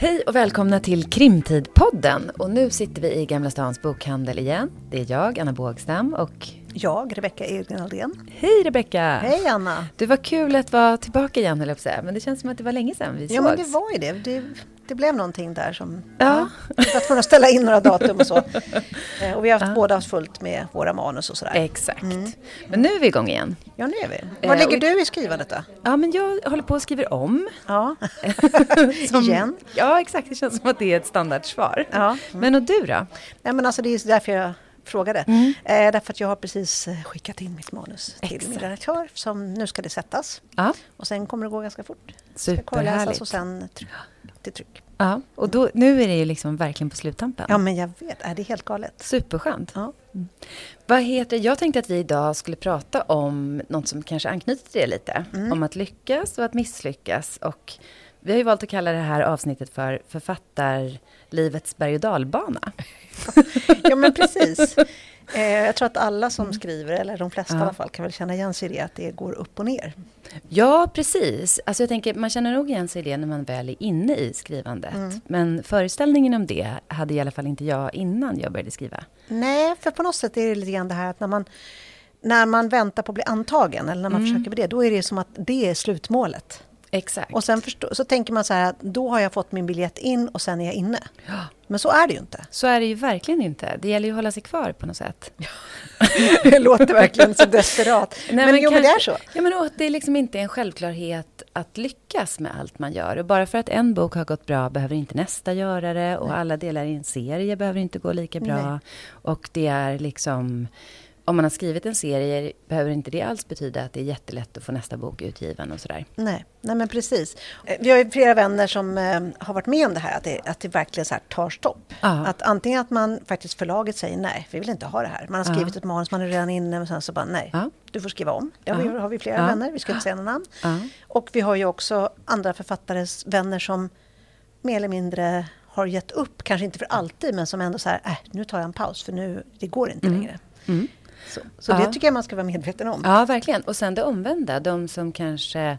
Hej och välkomna till Krimtidpodden. Och nu sitter vi i Gamla Stans bokhandel igen. Det är jag, Anna Bågstam och jag, Rebecka Edgren Aldén. Hej Rebecka! Hej Anna! Det var kul att vara tillbaka igen höll jag på att säga. Men det känns som att det var länge sedan vi sågs. Ja men det var ju det. det det blev någonting där som... Ja. ja vi var tvungna att ställa in några datum och så. Eh, och vi har haft ja. båda haft fullt med våra manus och sådär. Exakt. Mm. Men nu är vi igång igen. Ja, nu är vi. Var eh, ligger du i skrivandet då? Ja, men jag håller på och skriver om. Ja. som, igen? Ja, exakt. Det känns som att det är ett standardsvar. Ja. Mm. Men och du då? Nej, men alltså det är därför jag frågade. Mm. Eh, därför att jag har precis eh, skickat in mitt manus till Exakt. min redaktör. Som nu ska det sättas. Ja. Och sen kommer det gå ganska fort. Superhärligt. och sen till tryck. Ja, och då, nu är det ju liksom verkligen på sluttampen. Ja, men jag vet. Är det är helt galet. Superskönt. Ja. Mm. Vad heter, jag tänkte att vi idag skulle prata om något som kanske anknyter till det lite. Mm. Om att lyckas och att misslyckas. Och vi har ju valt att kalla det här avsnittet för författarlivets berg och dalbana. ja, men precis. Eh, jag tror att alla som skriver, eller de flesta ja. i alla fall, kan väl känna igen sig i det, att det går upp och ner. Ja, precis. Alltså jag tänker, man känner nog igen sig i det när man väl är inne i skrivandet. Mm. Men föreställningen om det hade i alla fall inte jag innan jag började skriva. Nej, för på något sätt är det lite grann det här att när man, när man väntar på att bli antagen, eller när man mm. försöker med det, då är det som att det är slutmålet. Exakt. Och sen förstå, så tänker man så här att då har jag fått min biljett in och sen är jag inne. Ja. Men så är det ju inte. Så är det ju verkligen inte. Det gäller ju att hålla sig kvar på något sätt. det låter verkligen så desperat. Nej, men, men jo, men det är så. Ja, men det liksom inte är en självklarhet att lyckas med allt man gör. Och bara för att en bok har gått bra behöver inte nästa göra det. Och Nej. alla delar i en serie behöver inte gå lika bra. Nej. Och det är liksom om man har skrivit en serie behöver inte det alls betyda att det är jättelätt att få nästa bok utgiven och sådär. Nej, nej men precis. Eh, vi har ju flera vänner som eh, har varit med om det här, att det, att det verkligen så tar stopp. Aha. Att antingen att man faktiskt förlaget säger nej, vi vill inte ha det här. Man har skrivit Aha. ett manus, man är redan inne och sen så bara nej, Aha. du får skriva om. Det har vi, har vi flera vänner, vi ska inte säga några namn. Och vi har ju också andra författares vänner som mer eller mindre har gett upp, kanske inte för alltid, men som ändå så här, äh, nu tar jag en paus för nu, det går inte mm. längre. Mm. Så, så ja. det tycker jag man ska vara medveten om. Ja, verkligen. Och sen det omvända, de som kanske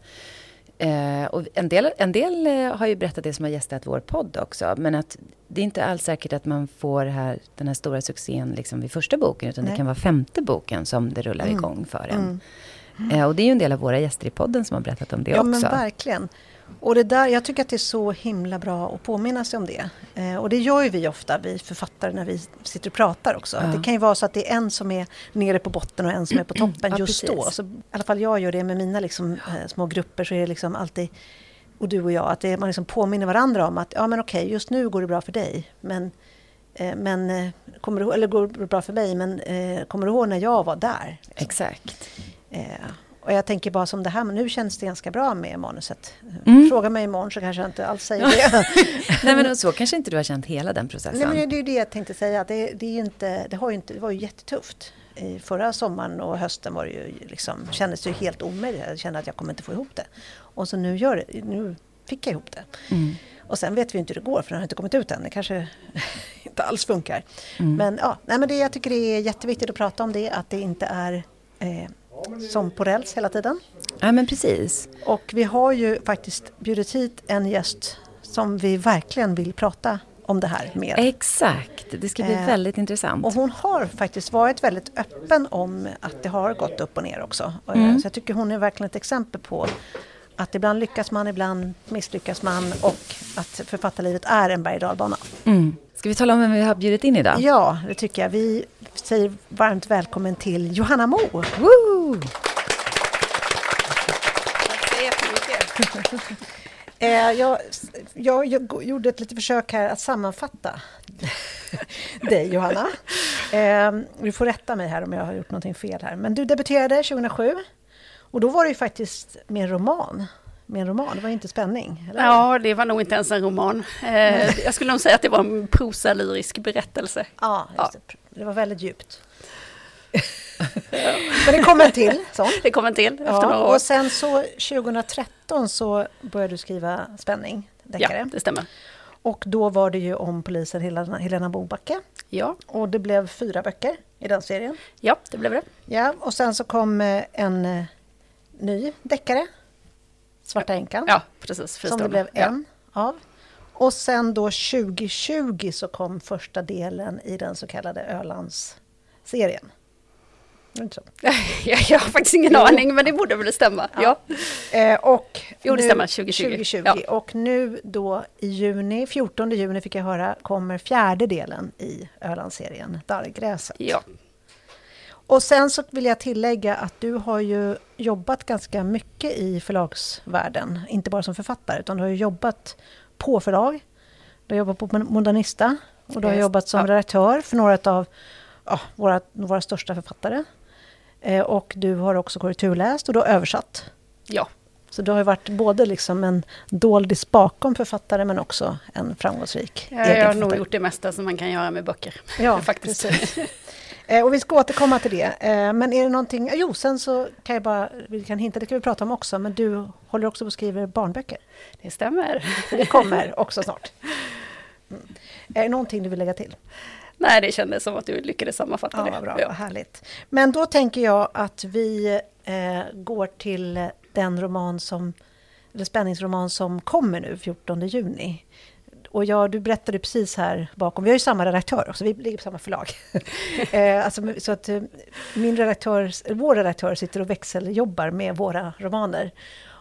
Eh, och en del, en del eh, har ju berättat det som har gästat vår podd också. Men att det är inte alls säkert att man får här, den här stora succén liksom vid första boken. Utan Nej. det kan vara femte boken som det rullar mm. igång för en. Mm. Eh, och det är ju en del av våra gäster i podden som har berättat om det ja, också. Ja, men verkligen. Och det där, jag tycker att det är så himla bra att påminna sig om det. Eh, och det gör ju vi ofta, vi författare, när vi sitter och pratar också. Ja. Det kan ju vara så att det är en som är nere på botten och en som är på toppen ja, just precis. då. Så, I alla fall jag gör det med mina liksom, eh, små grupper så är det liksom alltid, och du och jag, att det, man liksom påminner varandra om att ja men okej, just nu går det bra för dig. Men, eh, men eh, kommer du, eller går det bra för mig, men eh, kommer du ihåg när jag var där? Exakt. Och jag tänker bara som det här, men nu känns det ganska bra med manuset. Mm. Fråga mig imorgon så kanske jag inte alls säger det. Nej men så kanske inte du har känt hela den processen. Nej men det är ju det jag tänkte säga. Det, det, är inte, det, har inte, det var ju jättetufft. I förra sommaren och hösten var det ju liksom, kändes det ju helt omöjligt. Jag kände att jag kommer inte få ihop det. Och så nu, gör nu fick jag ihop det. Mm. Och sen vet vi inte hur det går för den har inte kommit ut än. Det kanske inte alls funkar. Mm. Men, ja, nej, men det, jag tycker det är jätteviktigt att prata om det. Att det inte är eh, som på räls hela tiden. Ja men precis. Och vi har ju faktiskt bjudit hit en gäst som vi verkligen vill prata om det här med. Exakt, det ska bli eh, väldigt intressant. Och hon har faktiskt varit väldigt öppen om att det har gått upp och ner också. Eh, mm. Så jag tycker hon är verkligen ett exempel på att ibland lyckas man, ibland misslyckas man och att författarlivet är en berg och mm. Ska vi tala om vem vi har bjudit in idag? Ja, det tycker jag. Vi säger varmt välkommen till Johanna Mo. Woo! Tack så jättemycket. Eh, jag, jag, jag, gjorde ett litet försök här att sammanfatta dig, Johanna. Eh, du får rätta mig här om jag har gjort någonting fel här. Men du debuterade 2007 och då var det ju faktiskt med en roman med en roman? Det var inte spänning? Eller? Ja, det var nog inte ens en roman. Eh, jag skulle nog säga att det var en prosalyrisk berättelse. Ja, ja. Det. Det var väldigt djupt. Men det kom en till sån. Det kom en till efter ja, några år. Och sen så 2013 så började du skriva spänning, deckare. Ja, det stämmer. Och då var det ju om polisen Helena, Helena Bobacke. Ja. Och det blev fyra böcker i den serien. Ja, det blev det. Ja, och sen så kom eh, en eh, ny deckare Svarta änkan. Ja, precis. Som det blev en ja. av. Och sen då 2020 så kom första delen i den så kallade Ölandsserien. jag, jag har faktiskt ingen jo. aning, men det borde väl stämma. Ja. ja. Eh, och jo, det stämmer, 2020. 2020. Ja. Och nu då i juni, 14 juni fick jag höra, kommer fjärde delen i Ölandsserien, Darrgräset. Ja. Och sen så vill jag tillägga att du har ju jobbat ganska mycket i förlagsvärlden, inte bara som författare, utan du har jobbat på förlag, du har jobbat på Modernista och du har jobbat som redaktör för några av ja, våra, våra största författare. Eh, och du har också korrekturläst och har översatt. Ja. Så du har varit både liksom en doldis bakom författare men också en framgångsrik ja, Jag har nog gjort det mesta som man kan göra med böcker. Ja, faktiskt. Eh, och vi ska återkomma till det. Eh, men är det någonting... Jo, sen så kan jag bara... Vi kan hinta, det kan vi prata om också, men du håller också på att skriva barnböcker. Det stämmer. Det kommer också snart. Mm. Är det någonting du vill lägga till? Nej, det kändes som att du lyckades sammanfatta ja, det. Vad bra, ja. vad härligt. Men då tänker jag att vi eh, går till den roman som, eller spänningsroman som kommer nu, 14 juni. Och jag, du berättade precis här bakom, vi har ju samma redaktör också, vi ligger på samma förlag. eh, alltså, så att eh, min redaktör, vår redaktör sitter och växeljobbar med våra romaner.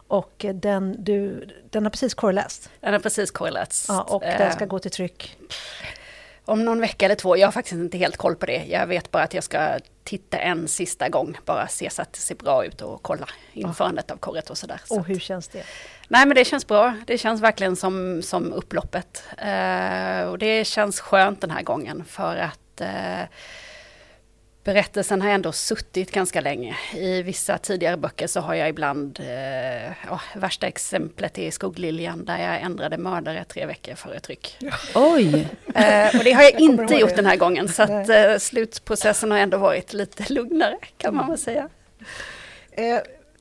Och den, du, den har precis korreläst. Den har precis korreläst. Ja, och den ska gå till tryck om någon vecka eller två. Jag har faktiskt inte helt koll på det. Jag vet bara att jag ska titta en sista gång, bara se så att det ser bra ut och kolla införandet av korret och sådär. Och hur känns det? Nej men det känns bra. Det känns verkligen som, som upploppet. Uh, och det känns skönt den här gången för att uh, berättelsen har ändå suttit ganska länge. I vissa tidigare böcker så har jag ibland, eh, oh, värsta exemplet är Skuggliljan där jag ändrade mördare tre veckor före tryck. Ja. Oj! Eh, och det har jag, jag inte gjort den här gången så att eh, slutprocessen har ändå varit lite lugnare kan man väl säga.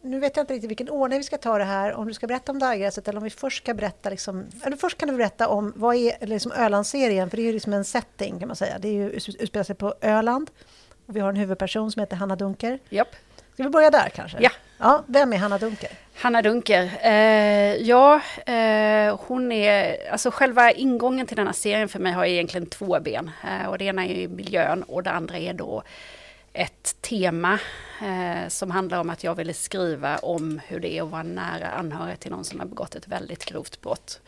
Nu vet jag inte riktigt vilken ordning vi ska ta det här, om du ska berätta om Dargräset eller om vi först ska berätta, liksom, eller först kan du berätta om vad är liksom Ölandsserien, för det är ju liksom en setting kan man säga. Det är ju, utspelar sig på Öland. Och vi har en huvudperson som heter Hanna Dunker. Japp. Ska vi börja där kanske? Ja. ja vem är Hanna Dunker? Hanna Dunker, eh, ja, eh, hon är, alltså själva ingången till denna serien för mig har egentligen två ben. Eh, och det ena är miljön och det andra är då ett tema eh, som handlar om att jag ville skriva om hur det är att vara nära anhörig till någon som har begått ett väldigt grovt brott.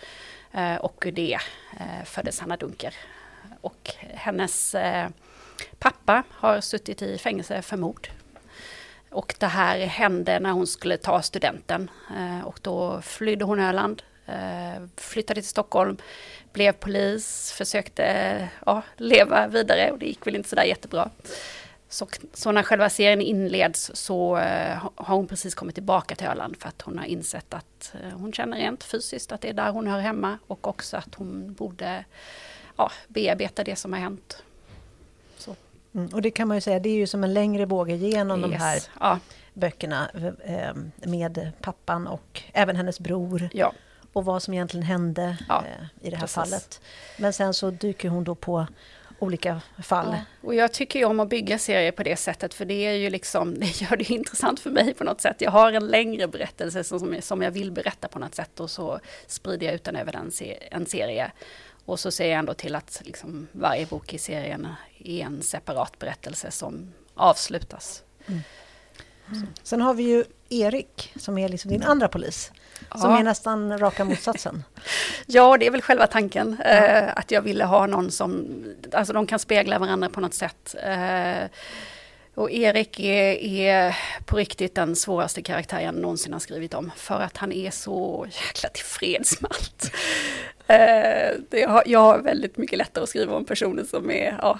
Eh, och ur det eh, föddes Hanna Dunker. Och hennes eh, Pappa har suttit i fängelse för mord. Och det här hände när hon skulle ta studenten. Eh, och då flydde hon Öland, eh, flyttade till Stockholm, blev polis, försökte eh, ja, leva vidare och det gick väl inte sådär jättebra. Så, så, när själva serien inleds så uh, har hon precis kommit tillbaka till Öland för att hon har insett att uh, hon känner rent fysiskt att det är där hon hör hemma och också att hon borde ja, bearbeta det som har hänt. Mm, och det kan man ju säga, det är ju som en längre båge genom yes. de här ja. böckerna eh, med pappan och även hennes bror. Ja. Och vad som egentligen hände ja, eh, i det här precis. fallet. Men sen så dyker hon då på olika fall. Ja. Och jag tycker ju om att bygga serier på det sättet, för det är ju liksom, det gör det intressant för mig på något sätt. Jag har en längre berättelse som, som jag vill berätta på något sätt och så sprider jag ut den över en, en serie. Och så ser jag ändå till att liksom varje bok i serien är en separat berättelse som avslutas. Mm. Mm. Sen har vi ju Erik som är liksom din andra polis. Som är nästan raka motsatsen. ja, det är väl själva tanken. Eh, att jag ville ha någon som, alltså de kan spegla varandra på något sätt. Eh, och Erik är, är, på riktigt den svåraste karaktär jag någonsin har skrivit om. För att han är så jäkla tillfreds med allt. Eh, det, har, jag har väldigt mycket lättare att skriva om personer som är, ja,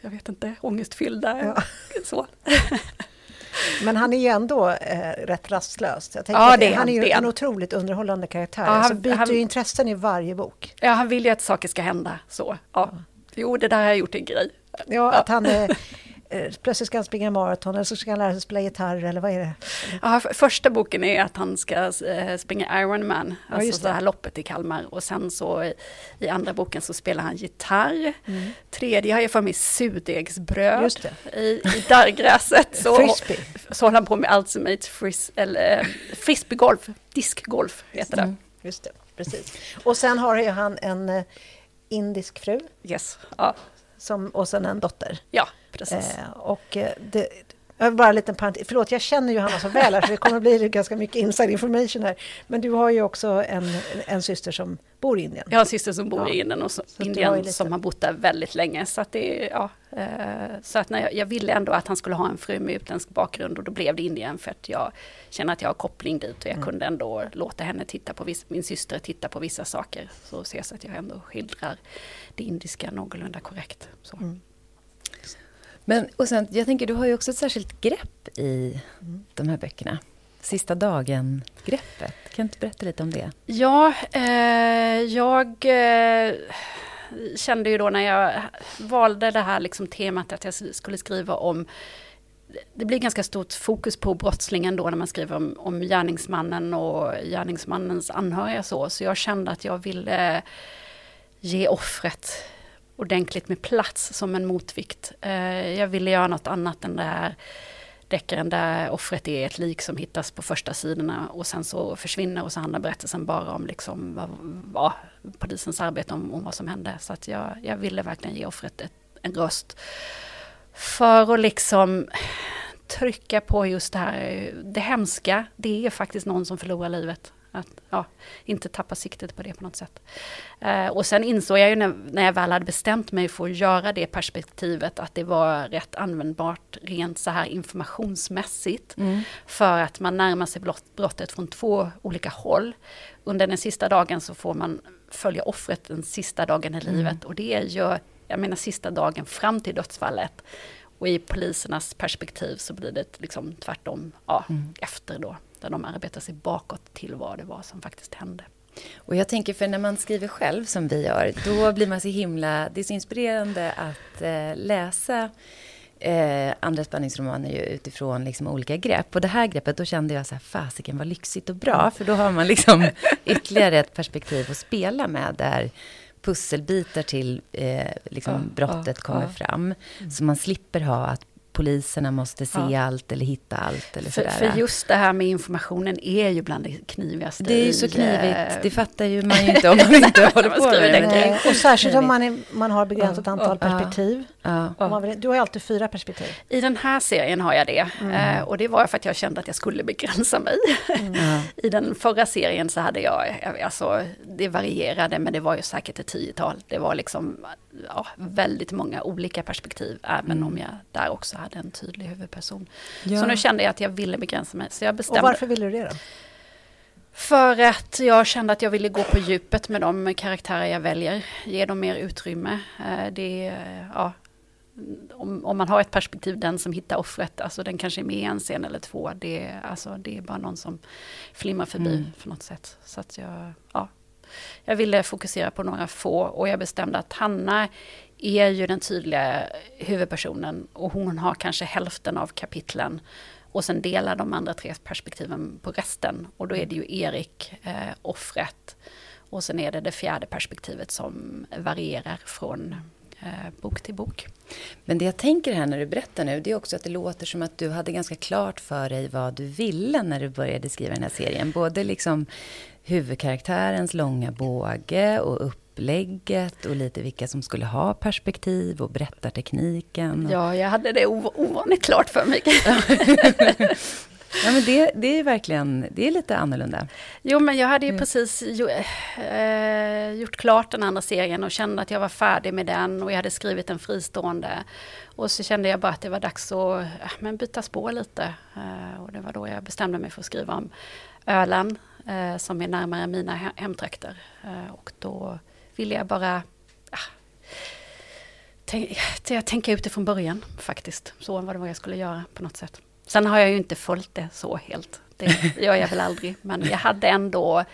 jag vet inte, ångestfyllda. Ja. Så. Men han är ju ändå eh, rätt rastlös. Jag ja, det, han är ju en otroligt underhållande karaktär. Ja, han, alltså byter han, ju intressen i varje bok. Ja, han vill ju att saker ska hända så. Ja. Jo, det där har jag gjort en grej. Ja, att han är Eh, plötsligt ska han springa maraton eller så ska han lära sig spela gitarr eller vad är det? Ja, första boken är att han ska eh, springa Ironman, ja, alltså det här loppet i Kalmar. Och sen så i, andra boken så spelar han gitarr. Mm. Tredje har jag för mig surdegsbröd i, i darrgräset. Så, Frisbee. så håller han på med Ultimate fris, eller, eh, frisbeegolf, diskgolf heter det. Mm. Just det. Precis. Och sen har ju han en eh, indisk fru. Yes. Ja. Som, och sen en dotter. Ja, precis. Eh, och eh, det, bara en liten parentes. Förlåt, jag känner Johanna så väl här, så det kommer att bli ganska mycket inside information här. Men du har ju också en, en syster som bor i Indien. Jag har en syster som bor ja. i Indien, och så, så Indien lite... som har bott där väldigt länge. Så att, det, ja, eh, så att när jag, jag, ville ändå att han skulle ha en fru med utländsk bakgrund och då blev det Indien för att jag känner att jag har koppling dit och jag mm. kunde ändå låta henne titta på viss, min syster titta på vissa saker. Så ses att jag ändå skildrar det indiska någorlunda korrekt. Så. Mm. Men och sen, jag tänker, du har ju också ett särskilt grepp i mm. de här böckerna. Sista dagen-greppet. Kan du inte berätta lite om det? Ja, eh, jag eh, kände ju då när jag valde det här liksom temat att jag skulle skriva om det blir ganska stort fokus på brottslingen då när man skriver om, om gärningsmannen och gärningsmannens anhöriga så. Så jag kände att jag ville ge offret ordentligt med plats som en motvikt. Eh, jag ville göra något annat än det här deckaren där offret är ett lik som hittas på första sidorna och sen så försvinner och så handlar berättelsen bara om liksom vad, vad, polisens arbete om, om vad som hände. Så att jag, jag ville verkligen ge offret ett, en röst. För att liksom trycka på just det här, eh, det hemska, det är faktiskt någon som förlorar livet. Att ja, inte tappa siktet på det på något sätt. Eh, och sen insåg jag ju när, när jag väl hade bestämt mig för att göra det perspektivet att det var rätt användbart rent så här informationsmässigt. Mm. För att man närmar sig brottet från två olika håll. Under den sista dagen så får man följa offret den sista dagen i livet mm. och det gör, jag menar sista dagen fram till dödsfallet. Och i polisernas perspektiv så blir det liksom tvärtom ja, mm. efter då där de arbetar sig bakåt till vad det var som faktiskt hände. Och jag tänker, för när man skriver själv som vi gör, då blir man så himla... Det är så inspirerande att eh, läsa eh, andra spänningsromaner utifrån liksom olika grepp. Och det här greppet, då kände jag så här, fasiken vad lyxigt och bra. För då har man liksom ytterligare ett perspektiv att spela med där pusselbitar till eh, liksom ja, brottet ja, kommer ja. fram. Så man slipper ha att poliserna måste se ja. allt eller hitta allt. Eller för, för, just det här med informationen är ju bland det knivigaste. Det är ju så knivigt, eh, det fattar ju man ju inte om man inte håller på med det. Och särskilt om man, är, man har begränsat antal perspektiv. Vill, du har ju alltid fyra perspektiv. I den här serien har jag det. Mm. Eh, och det var för att jag kände att jag skulle begränsa mig. Mm. I den förra serien så hade jag, alltså det varierade men det var ju säkert ett tiotal. Det var liksom ja, väldigt många olika perspektiv, även mm. om jag där också hade en tydlig huvudperson. Ja. Så nu kände jag att jag ville begränsa mig. Så jag bestämde. Och varför ville du det då? För att jag kände att jag ville gå på djupet med de karaktärer jag väljer. Ge dem mer utrymme. Eh, det, ja, om, om, man har ett perspektiv, den som hittar offret, alltså den kanske är med en scen eller två. Det, alltså, det är bara någon som flimrar förbi mm. för något sätt. Så att jag, ja, jag ville fokusera på några få och jag bestämde att Hanna är ju den tydliga huvudpersonen och hon har kanske hälften av kapitlen. Och sen delar de andra tre perspektiven på resten. Och då är det ju Erik, eh, offret. Och sen är det det fjärde perspektivet som varierar från eh, bok till bok. Men det jag tänker här när du berättar nu, det är också att det låter som att du hade ganska klart för dig vad du ville när du började skriva den här serien. Både liksom huvudkaraktärens långa båge och upplägget och lite vilka som skulle ha perspektiv och berättartekniken. Och... Ja, jag hade det ovanligt klart för mig. Ja, men det, det är verkligen, det är lite annorlunda. Jo, men jag hade ju mm. precis jo, eh, gjort klart den andra serien och kände att jag var färdig med den och jag hade skrivit en fristående. Och så kände jag bara att det var dags att äh, men byta spår lite. Eh, och det var då jag bestämde mig för att skriva om Öland eh, som är närmare mina hemtrakter. Eh, och då ville jag bara ah, tänk, tänka ut det från början faktiskt. Så var det vad jag skulle göra på något sätt. Sen har jag ju inte följt det så helt. Det gör jag väl aldrig. Men jag hade ändå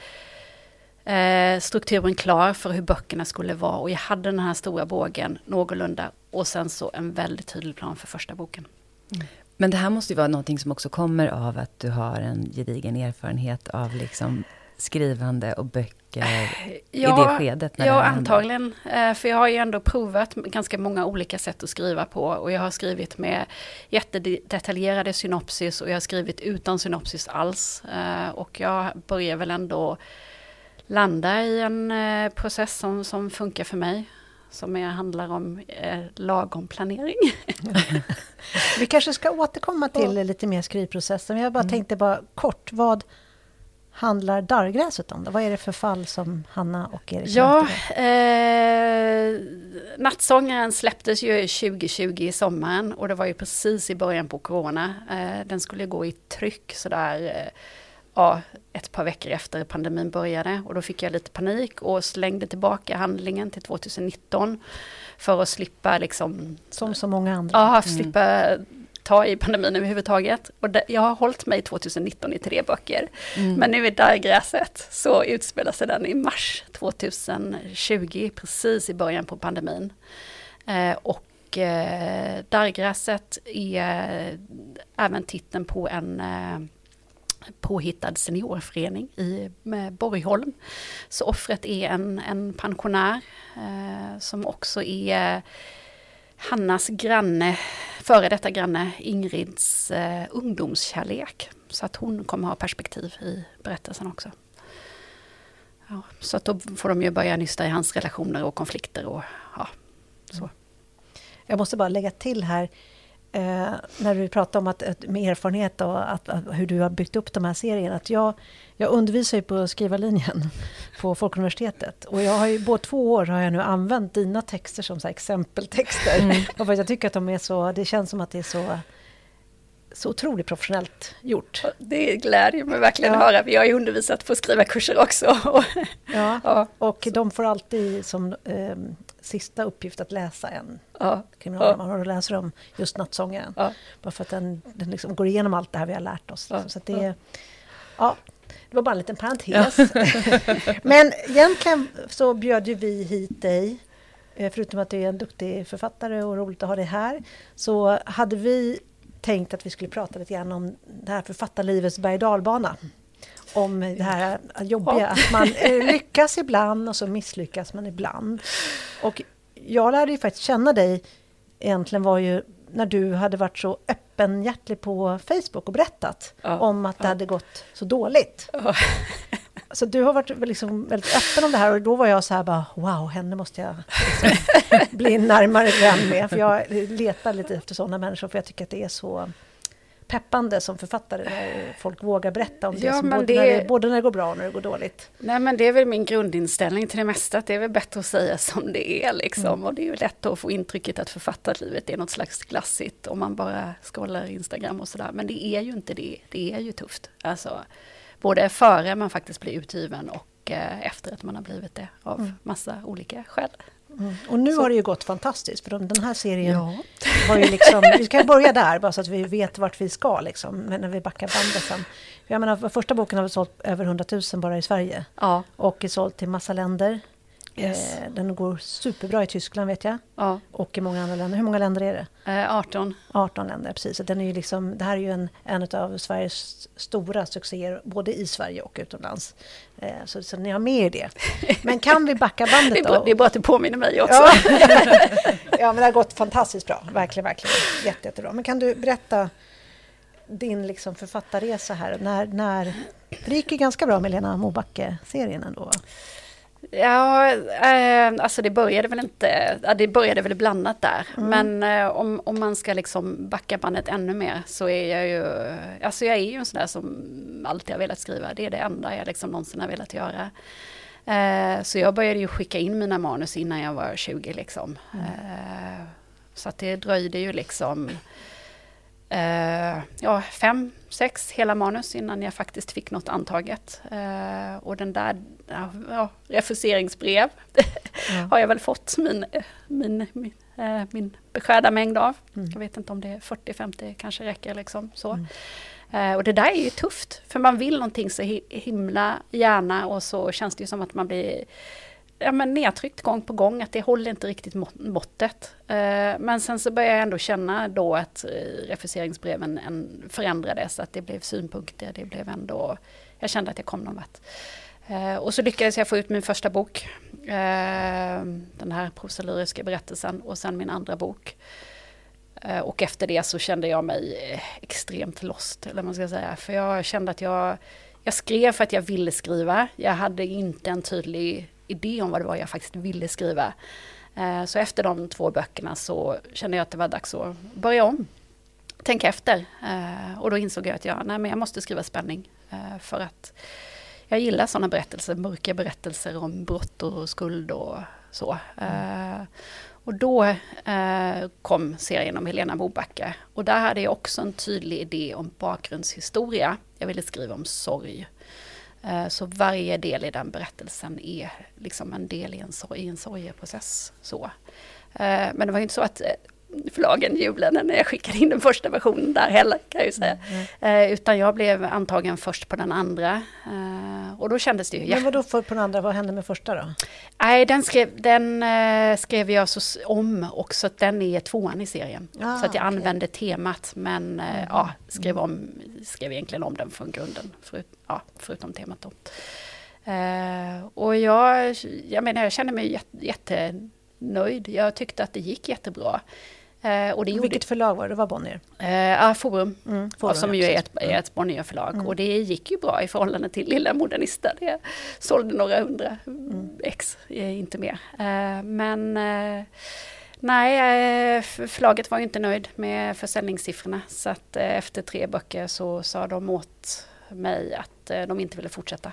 eh, strukturen klar för hur böckerna skulle vara. Och jag hade den här stora bågen någorlunda. Och sen så en väldigt tydlig plan för första boken. Mm. Men det här måste ju vara någonting som också kommer av att du har en gedigen erfarenhet av liksom skrivande och böcker ja, i det skedet? När ja, det antagligen. Eh, för jag har ju ändå provat ganska många olika sätt att skriva på. Och jag har skrivit med jättedetaljerade synopsis och jag har skrivit utan synopsis alls. Eh, och jag börjar väl ändå landa i en eh, process som, som funkar för mig. Som är, handlar om eh, lagom planering. Vi kanske ska återkomma till ja. lite mer skrivprocessen. Jag bara mm. tänkte bara kort, vad handlar darrgräset om? Då? Vad är det för fall som Hanna och Erik Ja, eh, Nattsångaren släpptes ju 2020 i sommaren och det var ju precis i början på Corona. Eh, den skulle gå i tryck sådär eh, ja, ett par veckor efter pandemin började och då fick jag lite panik och slängde tillbaka handlingen till 2019 för att slippa liksom... Som så många andra. Ja, mm. slippa ta i pandemin överhuvudtaget. Och det, jag har hållit mig 2019 i tre böcker. Mm. Men nu i Dargräset så utspelar sig den i mars 2020, precis i början på pandemin. Eh, och eh, Dargräset är även titeln på en eh, påhittad seniorförening i Borgholm. Så offret är en, en pensionär eh, som också är Hannas granne, före detta granne Ingrids eh, ungdomskärlek. Så att hon kommer ha perspektiv i berättelsen också. Ja, så att då får de ju börja nysta i hans relationer och konflikter och ja, så. Mm. Jag måste bara lägga till här, eh, när du pratar om att, med erfarenhet och att, att, hur du har byggt upp de här serierna. Att jag, jag undervisar ju på skrivarlinjen på Folkuniversitetet. Och jag har ju, både två år har jag nu använt dina texter som så exempeltexter. Mm. Och för jag tycker att de är så, det känns som att det är så så otroligt professionellt gjort. Det glädjer mig verkligen ja. att höra. Vi har ju undervisat på skrivarkurser också. ja. ja, och de får alltid som eh, sista uppgift att läsa en ja. kriminalroman. Ja. Och då läser de just Nattsångaren. Ja. Bara för att den, den liksom går igenom allt det här vi har lärt oss. Ja. Så det, ja. det var bara en liten parentes. Men egentligen så bjöd ju vi hit dig eh, Förutom att du är en duktig författare och roligt att ha dig här så hade vi tänkt att vi skulle prata lite grann om det här författarlivets berg dalbana om det här jobbiga, att man eh, lyckas ibland och så misslyckas man ibland. Och jag lärde ju faktiskt känna dig, egentligen var ju när du hade varit så öppenhjärtig på Facebook och berättat ja, om att det ja. hade gått så dåligt. Ja. Så du har varit liksom väldigt öppen om det här och då var jag så här bara wow, henne måste jag liksom bli närmare vän med. För jag letar lite efter sådana människor för jag tycker att det är så peppande som författare när folk vågar berätta om det, ja, både, det... När det, både när det går bra och när det går dåligt. Nej men det är väl min grundinställning till det mesta, att det är väl bättre att säga som det är liksom. Mm. Och det är ju lätt att få intrycket att författarlivet är något slags glassigt om man bara scrollar Instagram och sådär. Men det är ju inte det, det är ju tufft. Alltså, både före man faktiskt blir utgiven och eh, efter att man har blivit det av mm. massa olika skäl. Mm. Och nu så. har det ju gått fantastiskt, för den här serien ja. var ju liksom... Vi kan börja där, bara så att vi vet vart vi ska, liksom, men när vi backar bandet sen. Jag menar, första boken har vi sålt över 100 000 bara i Sverige. Ja. Och är såld till massa länder. Yes. Eh, den går superbra i Tyskland vet jag. Ja. Och i många andra länder. Hur många länder är det? Eh, 18. 18 länder, precis. Så den är ju liksom, det här är ju en, en av Sveriges stora succéer, både i Sverige och utomlands. Eh, så, så ni har med er det. Men kan vi backa bandet det är bra, då? Det är bara att du påminner mig också. Ja. ja, men det har gått fantastiskt bra. Verkligen, verkligen. Jätte, jättebra. Men kan du berätta din liksom författarresa här? När, när, det gick ju ganska bra med Lena Mobacke-serien ändå. Ja, eh, alltså det började väl inte, det började väl blandat där. Mm. Men eh, om, om man ska liksom backa bandet ännu mer så är jag ju, alltså jag är ju en sån där som alltid har velat skriva. Det är det enda jag liksom någonsin har velat göra. Eh, så jag började ju skicka in mina manus innan jag var 20 liksom. Mm. Eh, så att det dröjde ju liksom eh, ja, fem, sex hela manus innan jag faktiskt fick något antaget. Eh, och den där ja, refuseringsbrev mm. har jag väl fått min, min, min, eh, min beskärda mängd av. Mm. Jag vet inte om det är 40-50 kanske räcker liksom så. Mm. Eh, och det där är ju tufft, för man vill någonting så himla gärna och så känns det ju som att man blir ja, men nedtryckt gång på gång, att det håller inte riktigt måttet. Eh, men sen så började jag ändå känna då att eh, refuseringsbreven förändrades, att det blev synpunkter, det blev ändå, jag kände att jag kom någon vart. Eh, och så lyckades jag få ut min första bok, eh, den här prosalyriska berättelsen, och sen min andra bok. Eh, och efter det så kände jag mig extremt lost, eller man ska säga. För jag kände att jag jag skrev för att jag ville skriva. Jag hade inte en tydlig idé om vad det var jag faktiskt ville skriva. Eh, så efter de två böckerna så kände jag att det var dags att börja om. Tänka efter. Eh, och då insåg jag att jag, nej, men jag måste skriva spänning. Eh, för att jag gillar sådana berättelser, mörka berättelser om brott och skuld och så. Mm. Och då eh, kom serien om Helena Mobacka. Och där hade jag också en tydlig idé om bakgrundshistoria. Jag ville skriva om sorg. Eh, så varje del i den berättelsen är liksom en del i en, sorg, i en sorgeprocess. Så. Eh, men det var ju inte så att eh, förlagen jublade när jag skickade in den första versionen där heller kan jag ju säga. Mm. mm. utan jag blev antagen först på den andra. och då kändes det ju... Men vadå för på den andra, vad hände med första då? Nej, den skrev, den, skrev jag så om också, den är tvåan i serien. Ah, så att jag okay. använde temat men mm. ja, skrev, om, skrev egentligen om den från grunden. Förut, ja, förutom temat då. Uh, och jag, jag menar, jag känner mig jättenöjd. Jag tyckte att det gick jättebra. Uh, och det Vilket förlag var det? Det var Bonnier? Ja, Forum. Mm, Forum som ju är ett, är ett Bonnier-förlag. Mm. Och det gick ju bra i förhållande till Lilla Modernista. Det sålde några hundra mm. ex, inte mer. Uh, men Nej, förlaget var inte nöjd med försäljningssiffrorna. Så att efter tre böcker så sa de åt mig att eh, de inte ville fortsätta.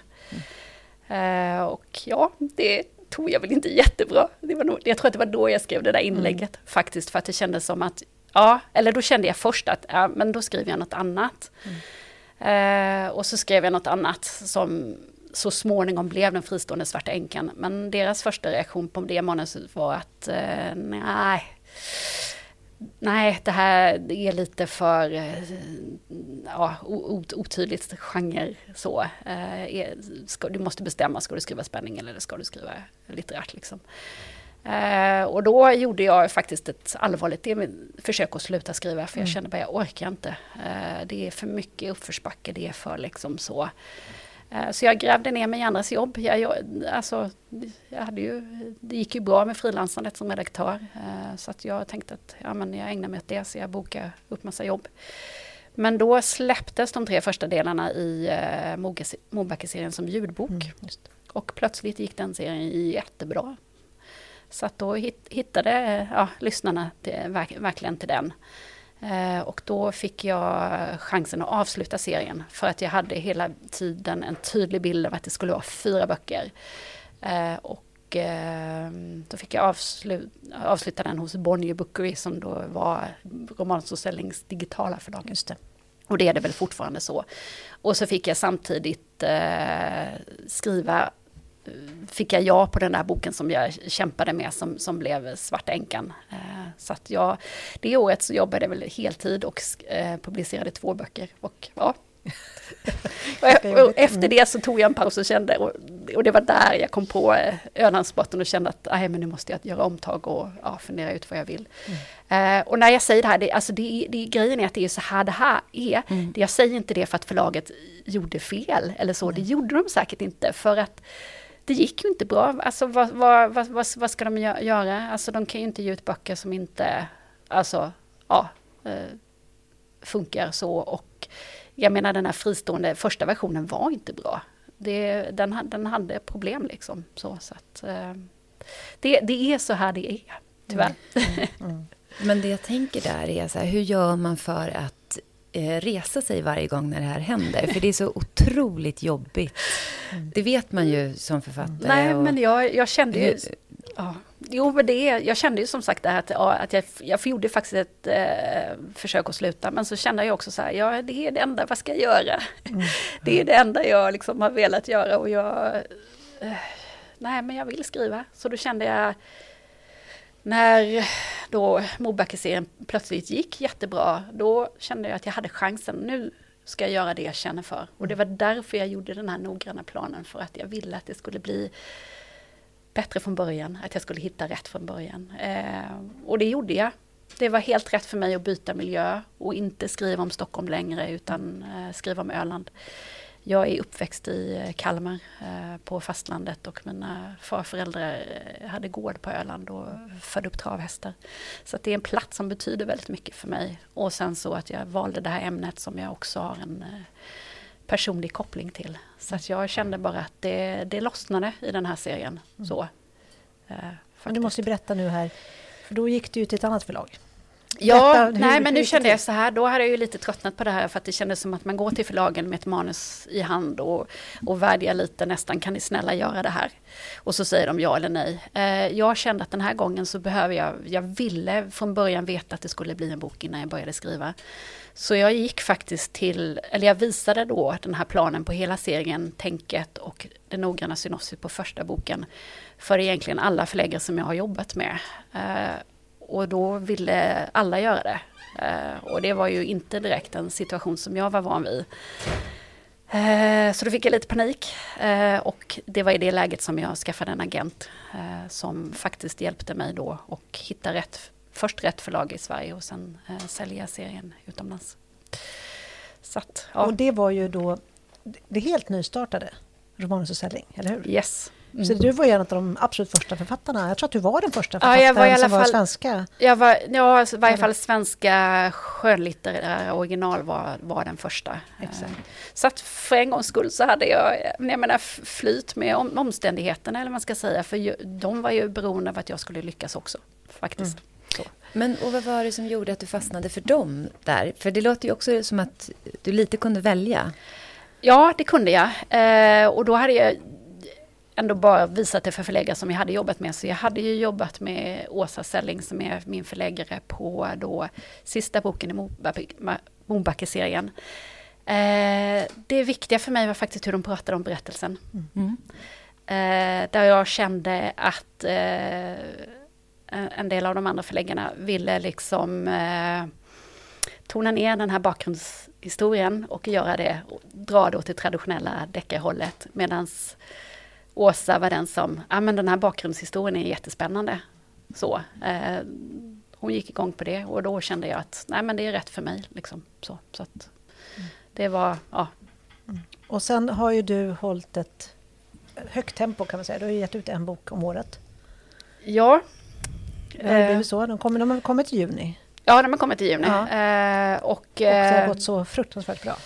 Mm. och ja, det tog jag väl inte jättebra. Det var nog, jag tror att det var då jag skrev det där inlägget mm. faktiskt, för att det kändes som att, ja, eller då kände jag först att, ja, men då skriver jag något annat. Mm. Uh, och så skrev jag något annat som så småningom blev den fristående Svarta änkan. Men deras första reaktion på det manuset var att, uh, nej, nej, det här är lite för eh, ja, otydligt genre så. Eh, ska, du måste bestämma, ska du skriva spänning eller ska du skriva litterärt liksom. Uh, och då gjorde jag faktiskt ett allvarligt försök att sluta skriva för jag mm. kände bara jag orkar inte. Uh, det är för mycket uppförsbacke, det är för liksom så. Eh, så jag grävde ner mig i andras jobb. Jag, jag, alltså, jag hade ju, det gick ju bra med frilansandet som redaktör. Eh, så att jag tänkte att ja, men jag ägnar mig åt det, så jag bokade upp massa jobb. Men då släpptes de tre första delarna i eh, Mobacke-serien som ljudbok. Mm, och plötsligt gick den serien jättebra. Så att då hittade ja, lyssnarna till, verkligen till den. Eh, och då fick jag chansen att avsluta serien för att jag hade hela tiden en tydlig bild av att det skulle vara fyra böcker. Eh, och eh, då fick jag avslu avsluta den hos Bonnier Bookery som då var romanförsäljnings digitala förlag. Just det. Och det är det väl fortfarande så. Och så fick jag samtidigt skriva fick jag ja på den där boken som jag kämpade med som, som blev Svarta änkan. Eh, så att jag, det året så jobbade jag väl heltid och eh, publicerade två böcker. Och, ja. och efter det så tog jag en paus och kände, och, och det var där jag kom på eh, Ölandsbotten och kände att men nu måste jag göra omtag och ja, fundera ut vad jag vill. Mm. och när jag säger det här, det, alltså det, det, grejen är att det är så här det här är. Mm. jag säger inte det för att förlaget gjorde fel eller så, mm. det gjorde de säkert inte. För att det gick ju inte bra. Alltså vad, vad, vad, vad, ska de göra? Alltså de kan ju inte ge ut böcker som inte, alltså, ja, eh, funkar så. Och jag menar den här fristående första versionen var inte bra. Det, den, den hade problem liksom. Så, så att, eh, det, det är så här det är, tyvärr. Mm, mm, mm. Men det jag tänker där är så här, hur gör man för att resa sig varje gång när det här händer. För det är så otroligt jobbigt. Det vet man ju som författare. Nej, men jag, jag kände ju... Ja. Jo, men det, jag kände ju som sagt det här att, ja, att jag, jag gjorde faktiskt ett eh, försök att sluta. Men så kände jag också så här, ja det är det enda, vad ska jag göra? Mm. det är det enda jag liksom har velat göra och jag... Eh, nej, men jag vill skriva. Så då kände jag när då Mobacke-serien plötsligt gick jättebra, då kände jag att jag hade chansen. Nu ska jag göra det jag känner för. Och det var därför jag gjorde den här noggranna planen, för att jag ville att det skulle bli bättre från början, att jag skulle hitta rätt från början. Eh, och det gjorde jag. Det var helt rätt för mig att byta miljö och inte skriva om Stockholm längre, utan eh, skriva om Öland. Jag är uppväxt i eh, Kalmar eh, på fastlandet och mina farföräldrar eh, hade gård på Öland och födde upp travhästar. Så det är en plats som betyder väldigt mycket för mig. Och sen så att jag valde det här ämnet som jag också har en personlig koppling till. Så att jag kände bara att det, det lossnade i den här serien. Mm. Så, eh, men du måste berätta nu här, för då gick du till ett annat förlag. Ja, nej men nu kände jag så här, då hade jag ju lite tröttnat på det här för att det kändes som att man går till förlagen med ett manus i hand och, och vädjar lite nästan, kan ni snälla göra det här? Och så säger de ja eller nej. Eh, jag kände att den här gången så behöver jag, jag ville från början veta att det skulle bli en bok innan jag började skriva. Så jag gick faktiskt till, eller jag visade då den här planen på hela serien, tänket och det noggranna synopsis på första boken för egentligen alla förläggare som jag har jobbat med. Eh, och då ville alla göra det. Eh, och det var ju inte direkt en situation som jag var van vid. Eh, så då fick jag lite panik och det var i det läget som jag skaffade en agent som faktiskt hjälpte mig då och hitta rätt först rätt förlag i Sverige och sen eh, sälja serien utomlands. Så att, ja. Och det var ju då det helt nystartade Romanus och Sälling, eller hur? Yes. Mm. Så du var en av de absolut första författarna. Jag tror att du var den första författaren ja, jag var i alla som fall, var svenska. Jag var, ja, alltså, i varje fall svenska skönlitterära original var, var den första. Exakt. Så att för en gångs skull så hade jag, jag menar, flyt med om, omständigheterna, eller vad man ska säga. För de var ju beroende av att jag skulle lyckas också, faktiskt. Mm. Men och vad var det som gjorde att du fastnade för dem där? För det låter ju också som att du lite kunde välja. Ja, det kunde jag. Eh, och då hade jag ändå bara visat det för förläggare som jag hade jobbat med. Så jag hade ju jobbat med Åsa Selling som är min förläggare på då sista boken i Mobacke-serien. Eh, det viktiga för mig var faktiskt hur de pratade om berättelsen. Mm. Eh, där jag kände att eh, en del av de andra förläggarna ville liksom eh, tona ner den här bakgrundshistorien och göra det, dra det åt det traditionella deckarhållet. Medan Åsa var den som, ja men den här bakgrundshistorien är jättespännande. Så, eh, hon gick igång på det och då kände jag att nej men det är rätt för mig. Liksom, så, så att det var, ja. Mm. Och sen har ju du hållit ett högt tempo kan man säga. Du har gett ut en bok om året. Ja, det har blivit så. De, kommer, de kommit i juni. Ja, de har kommit i juni. Ja. Eh, och, och det har eh, gått så fruktansvärt bra.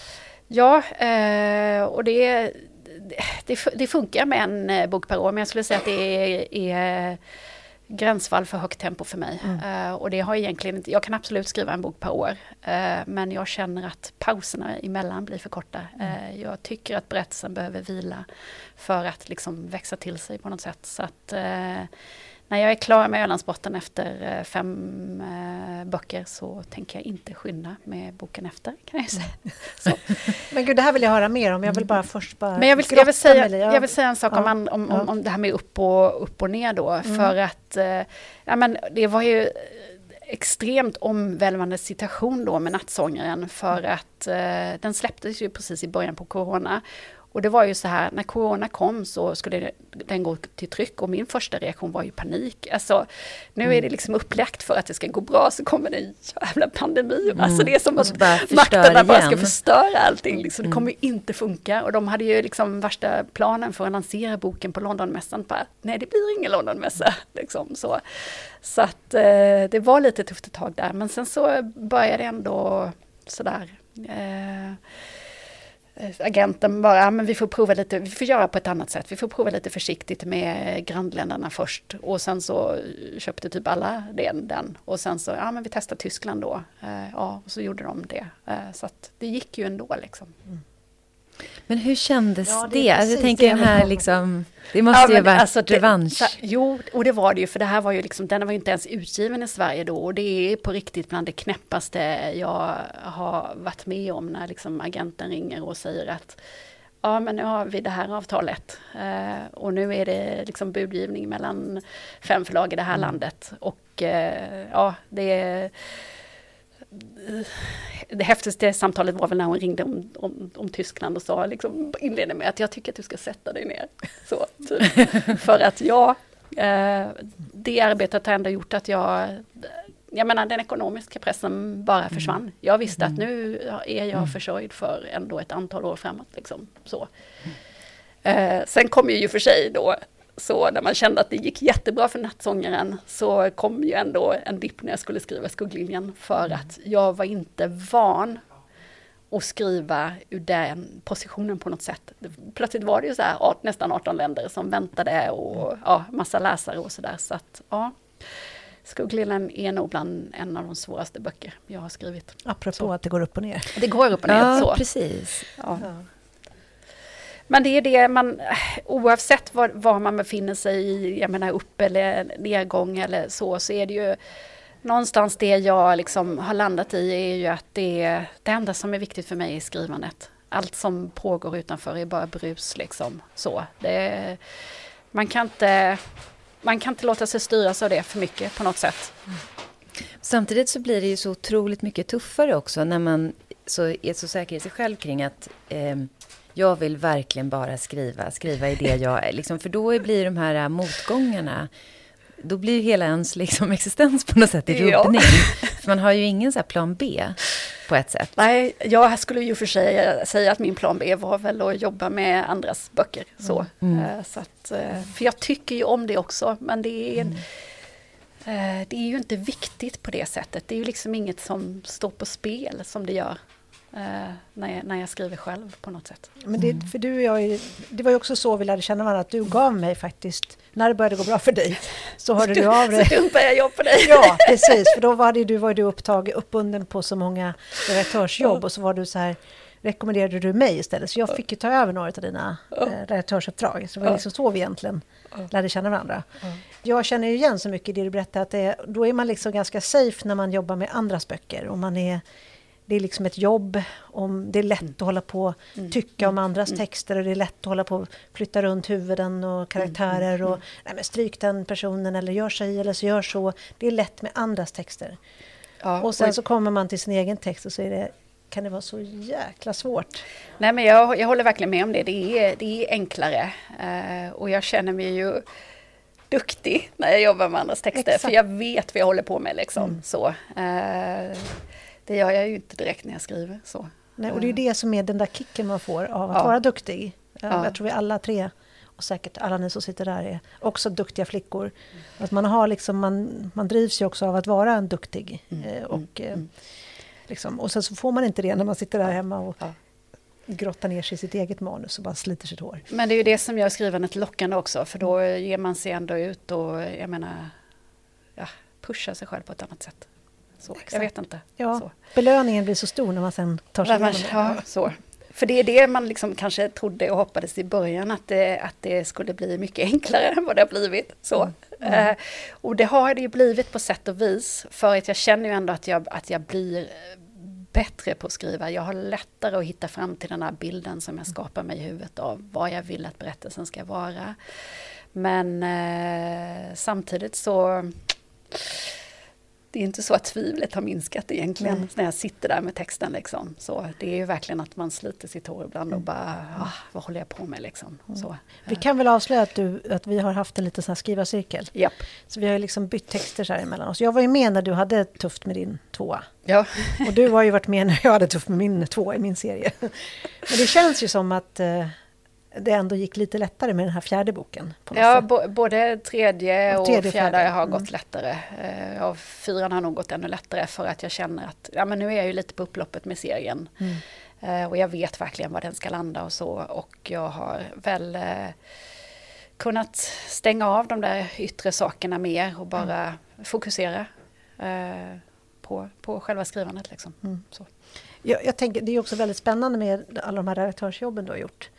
Ja, eh, och det, det, det, funkar med en eh, bok per år, men jag skulle säga att det är, är gränsfall för högt tempo för mig. Mm. Uh, och det har egentligen inte, jag kan absolut skriva en bok per år, uh, men jag känner att pauserna emellan blir för korta. Mm. Uh, jag tycker att berättelsen behöver vila för att liksom växa till sig på något sätt. Så att när jag är klar med Ölandsbotten efter eh, fem eh, böcker så tänker jag inte skynda med boken efter. Kan jag säga. Så. Men gud, det här vill jag höra mer om. Jag vill bara först bara Men jag vill, jag vill, säga, jag vill säga en sak ja. om, om, om, om, det här med upp och, upp och ner då. Mm. För att eh, ja, men det var ju extremt omvälvande situation då med Nattsångaren för mm. att eh, den släpptes ju precis i början på Corona och det var ju så här, när corona kom så skulle den gå till tryck och min första reaktion var ju panik. Alltså, nu är det mm. liksom upplagt för att det ska gå bra så kommer det en jävla pandemi. Mm. Alltså det är som att makterna bara ska förstöra allting. Liksom. Det kommer ju inte funka. Och de hade ju liksom värsta planen för att lansera boken på Londonmässan. Bara, Nej, det blir ingen Londonmässa. Liksom, så så att eh, det var lite tufft ett tag där. Men sen så började det ändå sådär. Eh, agenten bara, men vi får prova lite, vi får göra på ett annat sätt. Vi får prova lite försiktigt med grannländerna först. Och sen så köpte typ alla den. den. Och sen så, ja men vi testar Tyskland då. Eh, ja, och så gjorde de det. Eh, så att det gick ju ändå liksom. Mm. Men hur kändes ja, det? det? Alltså, jag tänker den här liksom, det måste ja, ju varit alltså, revansch. Det, jo, och det var det ju, för det här var ju liksom, den var ju inte ens utgiven i Sverige då. Och det är på riktigt bland det knäppaste jag har varit med om när liksom agenten ringer och säger att ja men nu har vi det här avtalet eh, och nu är det liksom budgivning mellan fem förlag i det här mm. landet. Och eh, ja, det är det häftigaste samtalet var väl när hon ringde om, om, om Tyskland och sa, liksom, inledde med att jag tycker att du ska sätta dig ner. Så, typ. För att ja, eh, det arbetet har ändå gjort att jag, jag menar den ekonomiska pressen bara mm. försvann. Jag visste att mm. nu är jag mm. försörjd för ändå ett antal år framåt. Liksom, så. Eh, sen kom ju för sig då så när man kände att det gick jättebra för nattsångaren så kom ju ändå en dipp när jag skulle skriva Skugglinjen för mm. att jag var inte van och skriva ur den positionen på något sätt. Plötsligt var det ju så här nästan 18 länder som väntade och ja, massa läsare och sådär. Så att ja, Skugglillen är nog bland en av de svåraste böcker jag har skrivit. Apropå så. att det går upp och ner. Det går upp och ner. Ja, så. precis. Ja. Ja. Men det är det man, oavsett var, var, man befinner sig i, jag menar upp eller nedgång eller så, så är det ju någonstans det jag liksom har landat i är ju att det, det enda som är viktigt för mig är skrivandet. Allt som pågår utanför är bara brus liksom. Så, det, man, kan inte, man kan inte låta sig styras av det för mycket på något sätt. Samtidigt så blir det ju så otroligt mycket tuffare också när man så är så säker i sig själv kring att eh, jag vill verkligen bara skriva, skriva i det jag är. Liksom, för då blir de här motgångarna då blir hela ens liksom existens på något sätt i rubbning. Ja. För man har ju ingen så plan B på ett sätt. Nej, jag skulle ju för sig säga att min plan B var väl att jobba med andras böcker. Så. Mm. mm. så att, för jag tycker ju om det också, men det är, mm. Eh, det är ju inte viktigt på det sättet. Det är ju liksom inget som står på spel som det gör när, jag, när jag skriver själv på något sätt. Men det, för du och jag, det var ju också så vi lärde känna varandra, att du gav mig faktiskt, när det började gå bra för dig, så hörde du av dig. Så dumpade jag jobb på dig. Ja, precis, för då var det, du, var du upptagen, uppbunden på så många redaktörsjobb och så var du så här, rekommenderade du mig istället. Så jag fick ju ta över några av dina eh, redaktörsuppdrag. Så det var liksom så vi egentligen lärde känna varandra. Jag känner ju igen så mycket i det du berättar, att det, då är man liksom ganska safe när man jobbar med andras böcker. Och man är det är liksom ett jobb. Om, det är lätt mm. att hålla på mm. tycka om andras mm. texter och det är lätt att hålla på och flytta runt huvuden och karaktärer och nej, men stryk den personen eller gör sig eller så gör så. Det är lätt med andras texter. Ja, och sen och... så kommer man till sin egen text och så är det kan det vara så jäkla svårt. Nej men jag, jag håller verkligen med om det. Det är, det är enklare. Uh, och jag känner mig ju duktig när jag jobbar med andras texter. Exakt. För jag vet vad jag håller på med liksom. Mm. Så. Uh, det gör jag ju inte direkt när jag skriver. Så. Nej, och det är det som är den där kicken man får av att ja. vara duktig. Ja. Jag tror vi alla tre, och säkert alla ni som sitter där, är också duktiga flickor. Att man, har liksom, man, man drivs ju också av att vara en duktig. Mm. Eh, och, mm. mm. Liksom, och sen så får man inte det när man sitter där hemma och ja. grottar ner sig i sitt eget manus och bara sliter sitt hår. Men det är ju det som gör skrivandet lockande också, för då ger man sig ändå ut och jag menar, ja, pushar sig själv på ett annat sätt. Så, jag vet inte. Ja, så. Belöningen blir så stor när man sen tar sig igenom. Ja, så. För det är det man liksom kanske trodde och hoppades i början att det, att det skulle bli mycket enklare än vad det har blivit. Så. Mm. Mm. Eh, och det har det ju blivit på sätt och vis. För att jag känner ju ändå att jag, att jag blir bättre på att skriva. Jag har lättare att hitta fram till den här bilden som jag skapar mig i huvudet av vad jag vill att berättelsen ska vara. Men eh, samtidigt så det är inte så att tvivlet har minskat egentligen Nej. när jag sitter där med texten. Liksom. Så det är ju verkligen att man sliter sitt hår ibland och mm. bara, ah, vad håller jag på med liksom. Mm. Så. Vi kan väl avslöja att, du, att vi har haft en liten sån här skrivarcirkel. Yep. Så vi har liksom bytt texter så här emellan oss. Jag var ju med när du hade tufft med din tvåa. Ja. och du har ju varit med när jag hade tufft med min tvåa i min serie. Men det känns ju som att eh, det ändå gick lite lättare med den här fjärde boken. ja, både tredje och, tredje, fjärde fjärde. har gått mm. lättare. Ja, fyran har nog gått ännu lättare för att jag känner att ja, men nu är jag ju lite på upploppet med serien. Mm. Eh, och jag vet verkligen var den ska landa och så. Och jag har väl eh, kunnat stänga av de där yttre sakerna mer och bara mm. fokusera eh, på, på själva skrivandet. Liksom. Mm. Jag, jag tänker, det är också väldigt spännande med alla de här redaktörsjobben du har gjort.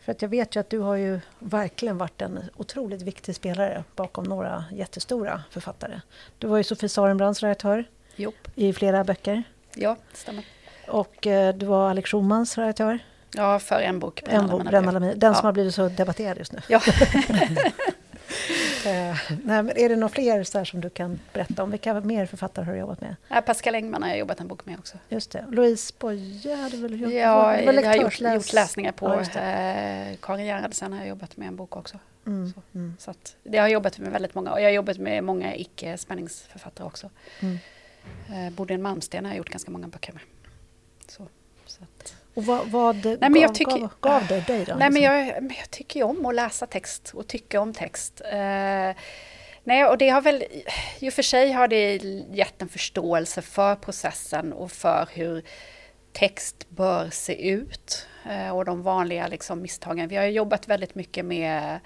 För att jag vet ju att du har ju verkligen varit en otroligt viktig spelare bakom några jättestora författare. Du var ju Sofie Sarenbrants redaktör jo. i flera böcker. Ja, det stämmer. Och eh, du var Alex Schumans redaktör. Ja, för en bok. En bok, Den ja. som har blivit så debatterad just nu. Ja. Eh, nej, men är det några fler så som du kan berätta om? Vilka mer författare har du jobbat med? Ja, Pascal Engman har jag jobbat en bok med också. Just det. Louise Boye hade väl gjort? Ja, jag har gjort, gjort läsningar på. Ja, eh, Karin Gerhardsen har jag jobbat med en bok också. Mm, så, mm. så att, det har jag jobbat med väldigt många och jag har jobbat med många icke-spänningsförfattare också. Mm. Eh, Bodil Malmsten har jag gjort ganska många böcker med. Så, så att. Och vad, vad nej, men jag tycker, gav, gav det dig då? Nej, liksom? men jag, jag tycker ju om att läsa text och tycka om text. Uh, nej, och det har väl, i och för sig har det gett en förståelse för processen och för hur text bör se ut eh, och de vanliga liksom, misstagen. Vi har jobbat väldigt mycket med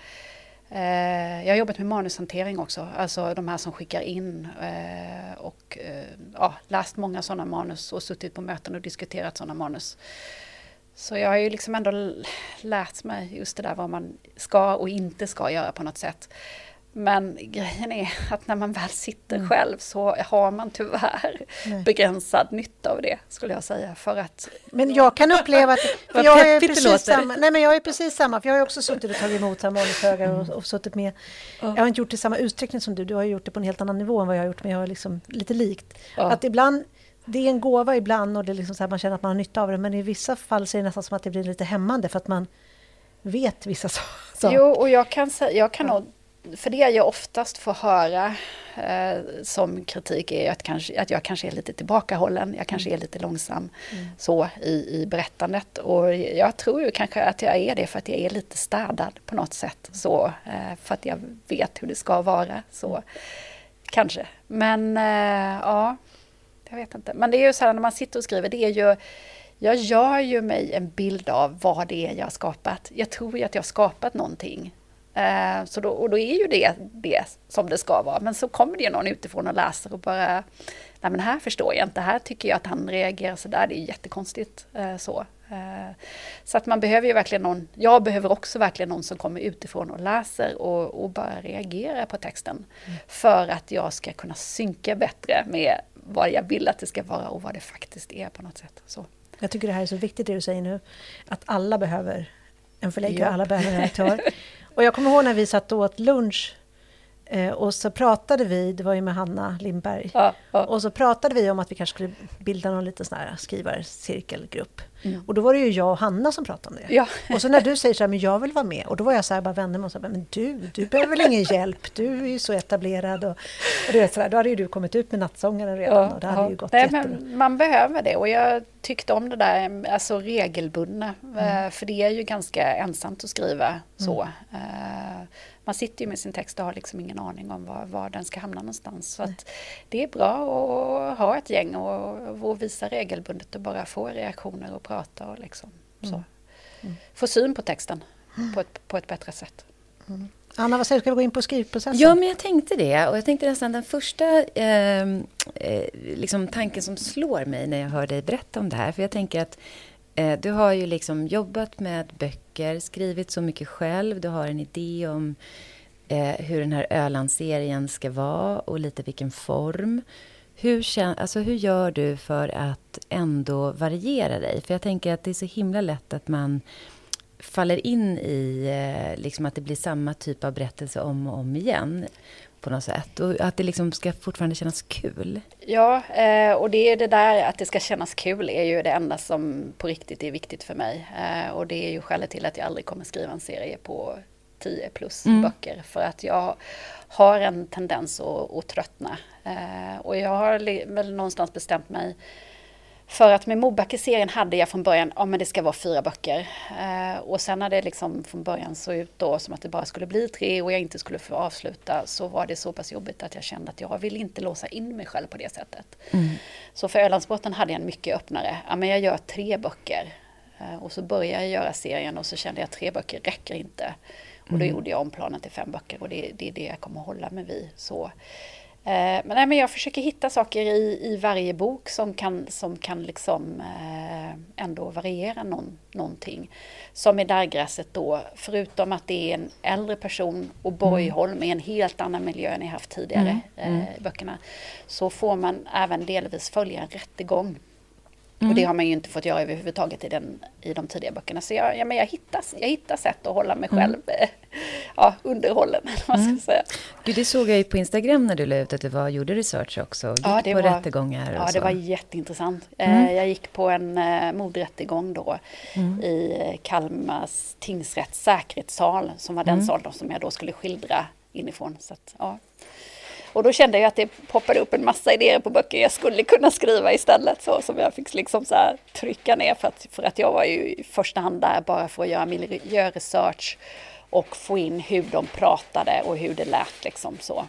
Eh, jag har jobbat med manushantering också, alltså de här som skickar in eh, och eh, ja, läst många sådana manus och suttit på möten och diskuterat sådana manus. Så jag har ju liksom ändå lärt mig just det där vad man ska och inte ska göra på något sätt. Men grejen är att när man väl sitter mm. själv så har man tyvärr nej. begränsad nytta av det, skulle jag säga. För att... Men jag kan uppleva att... Jag, är precis samma, nej, men jag är precis samma, för jag har också suttit och tagit emot manusfögar och, och suttit med... Jag har inte gjort det i samma utsträckning som du, du har gjort det på en helt annan nivå än vad jag har gjort, men jag har liksom lite likt. Ja. Att ibland det är en gåva ibland och det är liksom så här, man känner att man har nytta av det. Men i vissa fall så är det nästan som att det blir lite hämmande för att man vet vissa saker. Jo, och jag kan, jag kan nog för det jag oftast får höra eh, som kritik är att, kanske, att jag kanske är lite tillbakahållen, jag kanske är lite långsam mm. så i, i berättandet. Och jag tror ju kanske att jag är det för att jag är lite städad på något sätt. Så, eh, för att jag vet hur det ska vara. Så, mm. Kanske. Men eh, ja, jag vet inte. Men det är ju så här när man sitter och skriver, det är ju jag gör ju mig en bild av vad det är jag har skapat. Jag tror ju att jag har skapat någonting. Eh, så då, och då är ju det det som det ska vara. Men så kommer det ju någon utifrån och läser och bara, nej men här förstår jag inte, här tycker jag att han reagerar så där, det är jättekonstigt. Eh, så. Eh, så att man behöver ju verkligen någon, jag behöver också verkligen någon som kommer utifrån och läser och, och bara reagerar på texten. Mm. För att jag ska kunna synka bättre med vad jag vill att det ska vara och vad det faktiskt är på något sätt. Så. Jag tycker det här är så viktigt det du säger nu, att alla behöver en förläggare, alla behöver en redaktör. Och jag kommer ihåg när vi satt och åt lunch och så pratade vi, det var ju med Hanna Lindberg, ja, ja. och så pratade vi om att vi kanske skulle bilda någon liten sån här skrivarcirkelgrupp. Mm. Och då var det ju jag och Hanna som pratade om det. Ja. Och så när du säger så här, men jag vill vara med, och då var jag så här, bara vände mig och sa, men du, du behöver väl ingen hjälp, du är ju så etablerad. Och, och vet, så där, då hade ju du kommit ut med nattsångaren redan och det hade ju gått Nej, men Man behöver det och jag tyckte om det där alltså regelbundna, mm. Eh, för det är ju ganska ensamt att skriva så. Mm. Man sitter ju med sin text och har liksom ingen aning om var, var den ska hamna någonstans. Så att det är bra att ha ett gäng och, och visa regelbundet och bara få reaktioner och prata och liksom så. Mm. mm. Få syn på texten på ett, på ett bättre sätt. Mm. Anna, vad säger du? Ska vi gå in på skrivprocessen? Ja, men jag tänkte det. Och jag tänkte nästan den första ehm, eh, liksom tanken som slår mig när jag hör dig berätta om det här. För jag tänker att eh, du har ju liksom jobbat med böcker, skrivit så mycket själv. Du har en idé om eh, hur den här Ölandsserien ska vara och lite vilken form. Hur, alltså, hur gör du för att ändå variera dig? För jag tänker att det är så himla lätt att man faller in i eh, liksom att det blir samma typ av berättelse om och om igen på något sätt. Och att det liksom ska fortfarande kännas kul. Ja, eh, och det är det där att det ska kännas kul är ju det enda som på riktigt är viktigt för mig. Eh, och det är ju skälet till att jag aldrig kommer skriva en serie på 10 plus mm. böcker. För att jag har en tendens att, att tröttna. Och jag har väl någonstans bestämt mig för att med Mobacke-serien hade jag från början, ja men det ska vara fyra böcker. Eh, och sen när det liksom från början såg ut då som att det bara skulle bli tre och jag inte skulle få avsluta så var det så pass jobbigt att jag kände att jag vill inte låsa in mig själv på det sättet. Mm. Så för Ölandsbåten hade jag en mycket öppnare, ja men jag gör tre böcker. Eh, och så började jag göra serien och så kände jag att tre böcker räcker inte. Och då mm. gjorde jag om planen till fem böcker och det, det är det jag kommer hålla mig vid. Så men, nej, men jag försöker hitta saker i, i varje bok som kan, som kan liksom, eh, ändå variera någon, någonting. Som i Dargräset då, förutom att det är en äldre person och Borgholm mm. är en helt annan miljö än jag haft tidigare mm. Mm. Eh, böckerna. Så får man även delvis följa en rättegång Mm. Och det har man ju inte fått göra överhuvudtaget i, den, i de tidiga böckerna. Så jag, ja, men jag, hittar, jag hittar sätt att hålla mig mm. själv mm. ja, underhållen. Vad ska mm. säga. Gud, det såg jag ju på Instagram när du la ut att du var, gjorde research också. Gick ja, det på var, rättegångar Ja, det var jätteintressant. Mm. Eh, jag gick på en eh, mordrättegång då mm. i Kalmars tingsrätts säkerhetssal. Som var den sal som jag då skulle skildra inifrån. Så att, ja. Och då kände jag att det poppade upp en massa idéer på böcker jag skulle kunna skriva istället. Så, som jag fick liksom så trycka ner för att, för att jag var ju i första hand där bara för att göra miljöresearch och få in hur de pratade och hur det lät. Liksom så.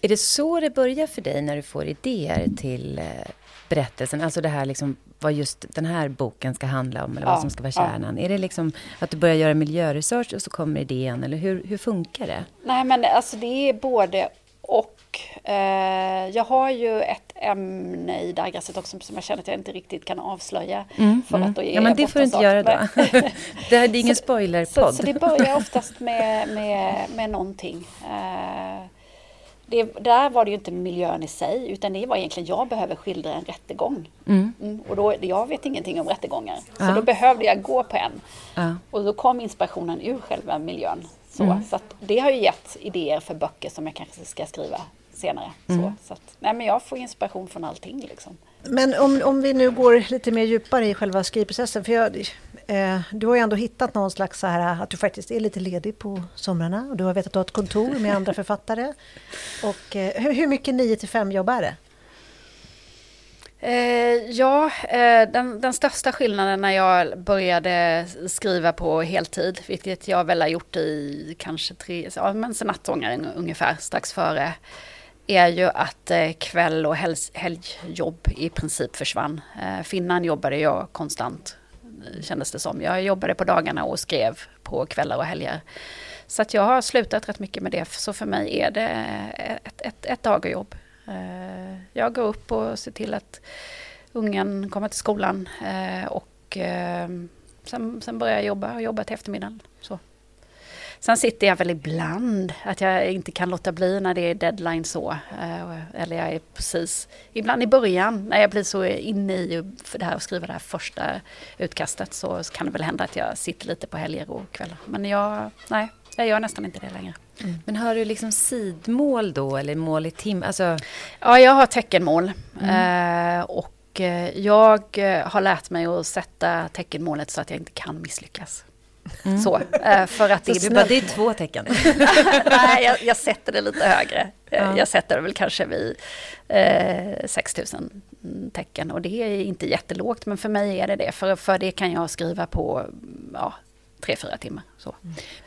Är det så det börjar för dig när du får idéer till, eh, berättelsen? Alltså det här liksom, vad just den här boken ska handla om, eller ja, vad som ska vara kärnan. Ja. Är det liksom att du börjar göra miljöresearch och så kommer idén, eller hur, hur funkar det? Nej, men alltså det är både och. Eh, jag har ju ett ämne i diagrammet också som jag känner att jag inte riktigt kan avslöja. Mm, för mm. att då ja, men det får du inte göra då. det är ingen spoilerpodd. Så, så, det börjar oftast med, med, med någonting. Eh, det, där var det ju inte miljön i sig utan det var egentligen jag behöver skildra en rättegång. Mm. Mm, och då, jag vet ingenting om rättegångar. Så ja. då behövde jag gå på en. Ja. Och då kom inspirationen ur själva miljön. Så, mm. så det har ju gett idéer för böcker som jag kanske ska skriva senare. Så, mm. så att, nej, men jag får inspiration från allting. Liksom. Men om, om vi nu går lite mer djupare i själva skrivprocessen. För jag, eh, du har ju ändå hittat någon slags så här, att du faktiskt är lite ledig på somrarna. Och du har vetat att du har ett kontor med andra författare. Och, eh, hur, hur mycket 9 till 5 jobb är det? Eh, ja, eh, den, den, största skillnaden när jag började skriva på heltid, vilket jag väl har gjort i kanske tre, ja, men sen nattångaren ungefär, strax före, är ju att eh, kväll och helg, helgjobb i princip försvann. Eh, Finnan jobbade jag konstant, eh, kändes det som. Jag jobbade på dagarna och skrev på kvällar och helger. Så att jag har slutat rätt mycket med det, så för mig är det ett, ett, ett dagarjobb. Jag går upp och ser till att ungen kommer till skolan och sen, sen börjar jag jobba och jobba till eftermiddagen. Sen sitter jag väl ibland att jag inte kan låta bli när det är deadline så. Eller jag är precis, ibland i början när jag blir så inne i det här att skriva det här första utkastet så kan det väl hända att jag sitter lite på helger och kvällar. Men jag, nej, jag gör nästan inte det längre. Mm. Men har du liksom sidmål då eller mål i tim? Alltså... Ja, jag har teckenmål. Mm. Eh, och eh, jag eh, har lärt mig att sätta teckenmålet så att jag inte kan misslyckas. Mm. Så, eh, för att det, är bara, det är två tecken. Nej, jag, jag, sätter det lite högre. Ja. Jag sätter det väl kanske vid eh, 6000 tecken och det är inte jättelågt men för mig är det det. För, för det kan jag skriva på ja, tre, fyra timmar. Så.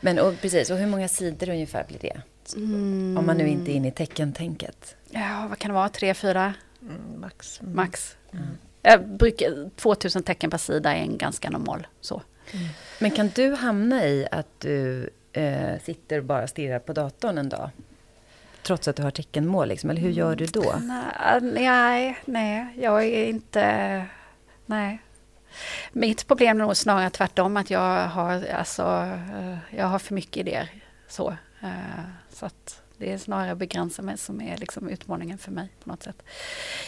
Men och, precis, och hur många sidor ungefär blir det? Mm. Om man nu inte är inne i teckentänket. Ja, vad kan det vara? Tre, fyra? Mm, max. Mm. Max. Mm. Jag brukar, 2000 tecken per sida är en ganska normal. Så. Mm. Men kan du hamna i att du eh, sitter och bara stirrar på datorn en dag? Trots att du har teckenmål, liksom, eller hur gör du då? Mm, ah, nej, nej, jag är inte... Nej, mitt problem är nog snarare tvärtom, att jag har, alltså, eh, jag har för mycket idéer. Så, eh, så att det är snarare begränsa mig som är liksom utmaningen för mig på något sätt.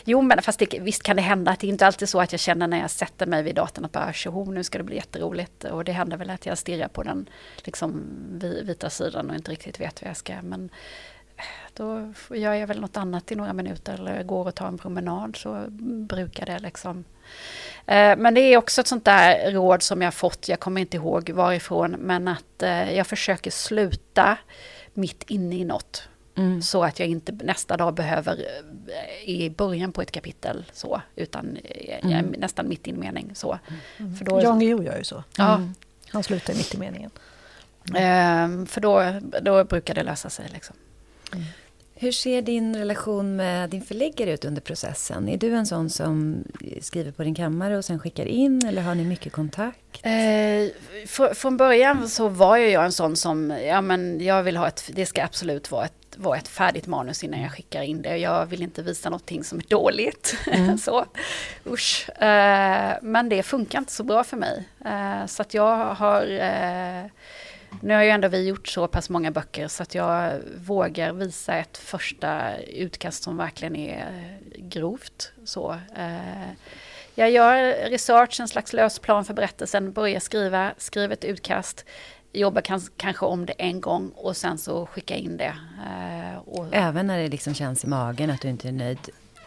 Jo, men fast det, visst kan det hända att det är inte alltid så att jag känner när jag sätter mig vid datorn att bara tjoho, nu ska det bli jätteroligt. Och det händer väl att jag stirrar på den liksom, vita sidan och inte riktigt vet vad jag ska. Men eh, då gör jag väl något annat i några minuter eller går och tar en promenad så brukar det liksom eh, men det är också ett sånt där råd som jag fått, jag kommer inte ihåg varifrån, men att eh, jag försöker sluta mitt inne i något. Mm. Så att jag inte nästa dag behöver eh, i början på ett kapitel så, utan jag är mm. nästan mitt i en mening. Så. Mm. För då, Jan Guillou gör ju så. Ja. Mm. Han slutar mitt i meningen. Mm. för då, då brukar det lösa sig. Liksom. Hur ser din relation med din förläggare ut under processen? Är du en sån som skriver på din kammare och sen skickar in eller har ni mycket kontakt? Eh, för, från början så var jag en sån som, ja men jag vill ha ett, det ska absolut vara ett vara ett färdigt manus innan jag skickar in det. Jag vill inte visa någonting som är dåligt. Mm. så, usch. Eh, men det funkar inte så bra för mig. Eh, så att jag har eh, nu har ju ändå vi gjort så pass många böcker så att jag vågar visa ett första utkast som verkligen är grovt. Så, eh, jag gör research, en slags lösplan för berättelsen, börjar skriva, skriver ett utkast, jobbar kans, kanske om det en gång och sen så skicka in det. Eh, och, Även när det liksom känns i magen att du inte är nöjd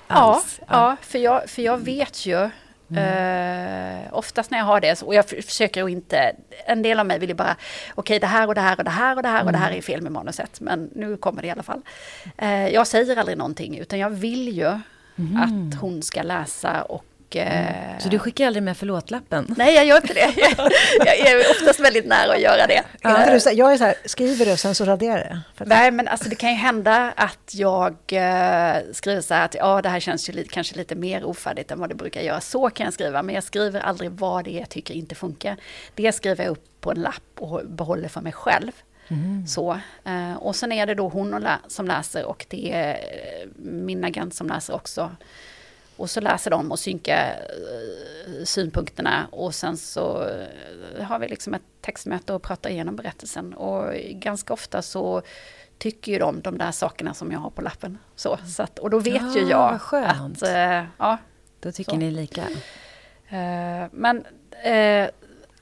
alls? Ja, ja. ja för, jag, för jag vet ju Mm. Uh, oftast när jag har det, och jag försöker att inte, en del av mig vill ju bara, okej okay, det här och det här och det här och det här mm. och det här är fel med manuset, men nu kommer det i alla fall. Uh, jag säger aldrig någonting, utan jag vill ju mm. att hon ska läsa och Och, mm. Så du skickar aldrig med förlåtlappen? Nej, jag gör inte det. jag är oftast väldigt nära att göra det. Ja, jag är så här, skriver och sen så raderar det. Nej, men alltså det kan ju hända att jag uh, skriver så här att ja, det här känns ju lite, kanske lite mer ofärdigt än vad det brukar göra. Så kan jag skriva, men jag skriver aldrig vad det är jag tycker inte funkar. Det skriver jag upp på en lapp och behåller för mig själv. Mm. Så, uh, och sen är det då hon som läser och det är min agent som läser också. Och så läser de och synkar uh, synpunkterna och sen så har vi liksom ett textmöte och pratar igenom berättelsen. Och ganska ofta så tycker ju de de där sakerna som jag har på lappen. Så, så att, och då vet ja, ju jag att... Uh, ja, då tycker så. ni lika. Uh, men uh,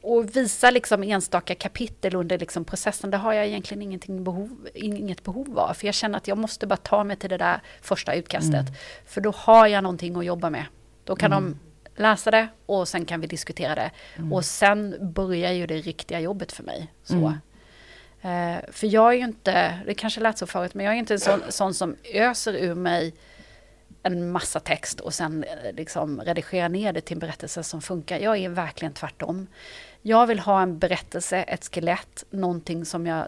och visa liksom enstaka kapitel under liksom processen, det har jag egentligen ingenting behov, inget behov av. För jag känner att jag måste bara ta mig till det där första utkastet. Mm. För då har jag någonting att jobba med. Då kan mm. de läsa det och sen kan vi diskutera det. Mm. Och sen börjar ju det riktiga jobbet för mig. Så. Eh, för jag är ju inte, det kanske lät så förut, men jag är inte en sån, sån som öser ur mig en massa text och sen eh, liksom redigerar ner det till en berättelse som funkar. Jag är verkligen tvärtom. Jag vill ha en berättelse, ett skelett, någonting som jag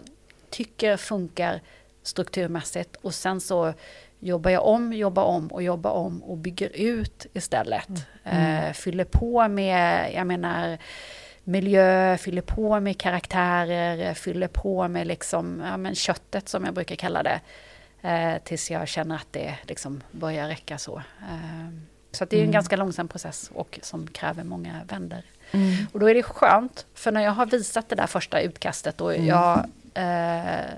tycker funkar strukturmässigt och sen så jobbar jag om, jobbar om och jobbar om och bygger ut istället. Mm. Eh, fyller på med, jag menar, miljö, fyller på med karaktärer, fyller på med liksom, ja, men köttet som jag brukar kalla det. Eh, tills jag känner att det liksom börjar räcka så. Eh, så det är en mm. ganska långsam process och som kräver många vänder. Mm. Och då är det skönt, för när jag har visat det där första utkastet och mm. jag eh,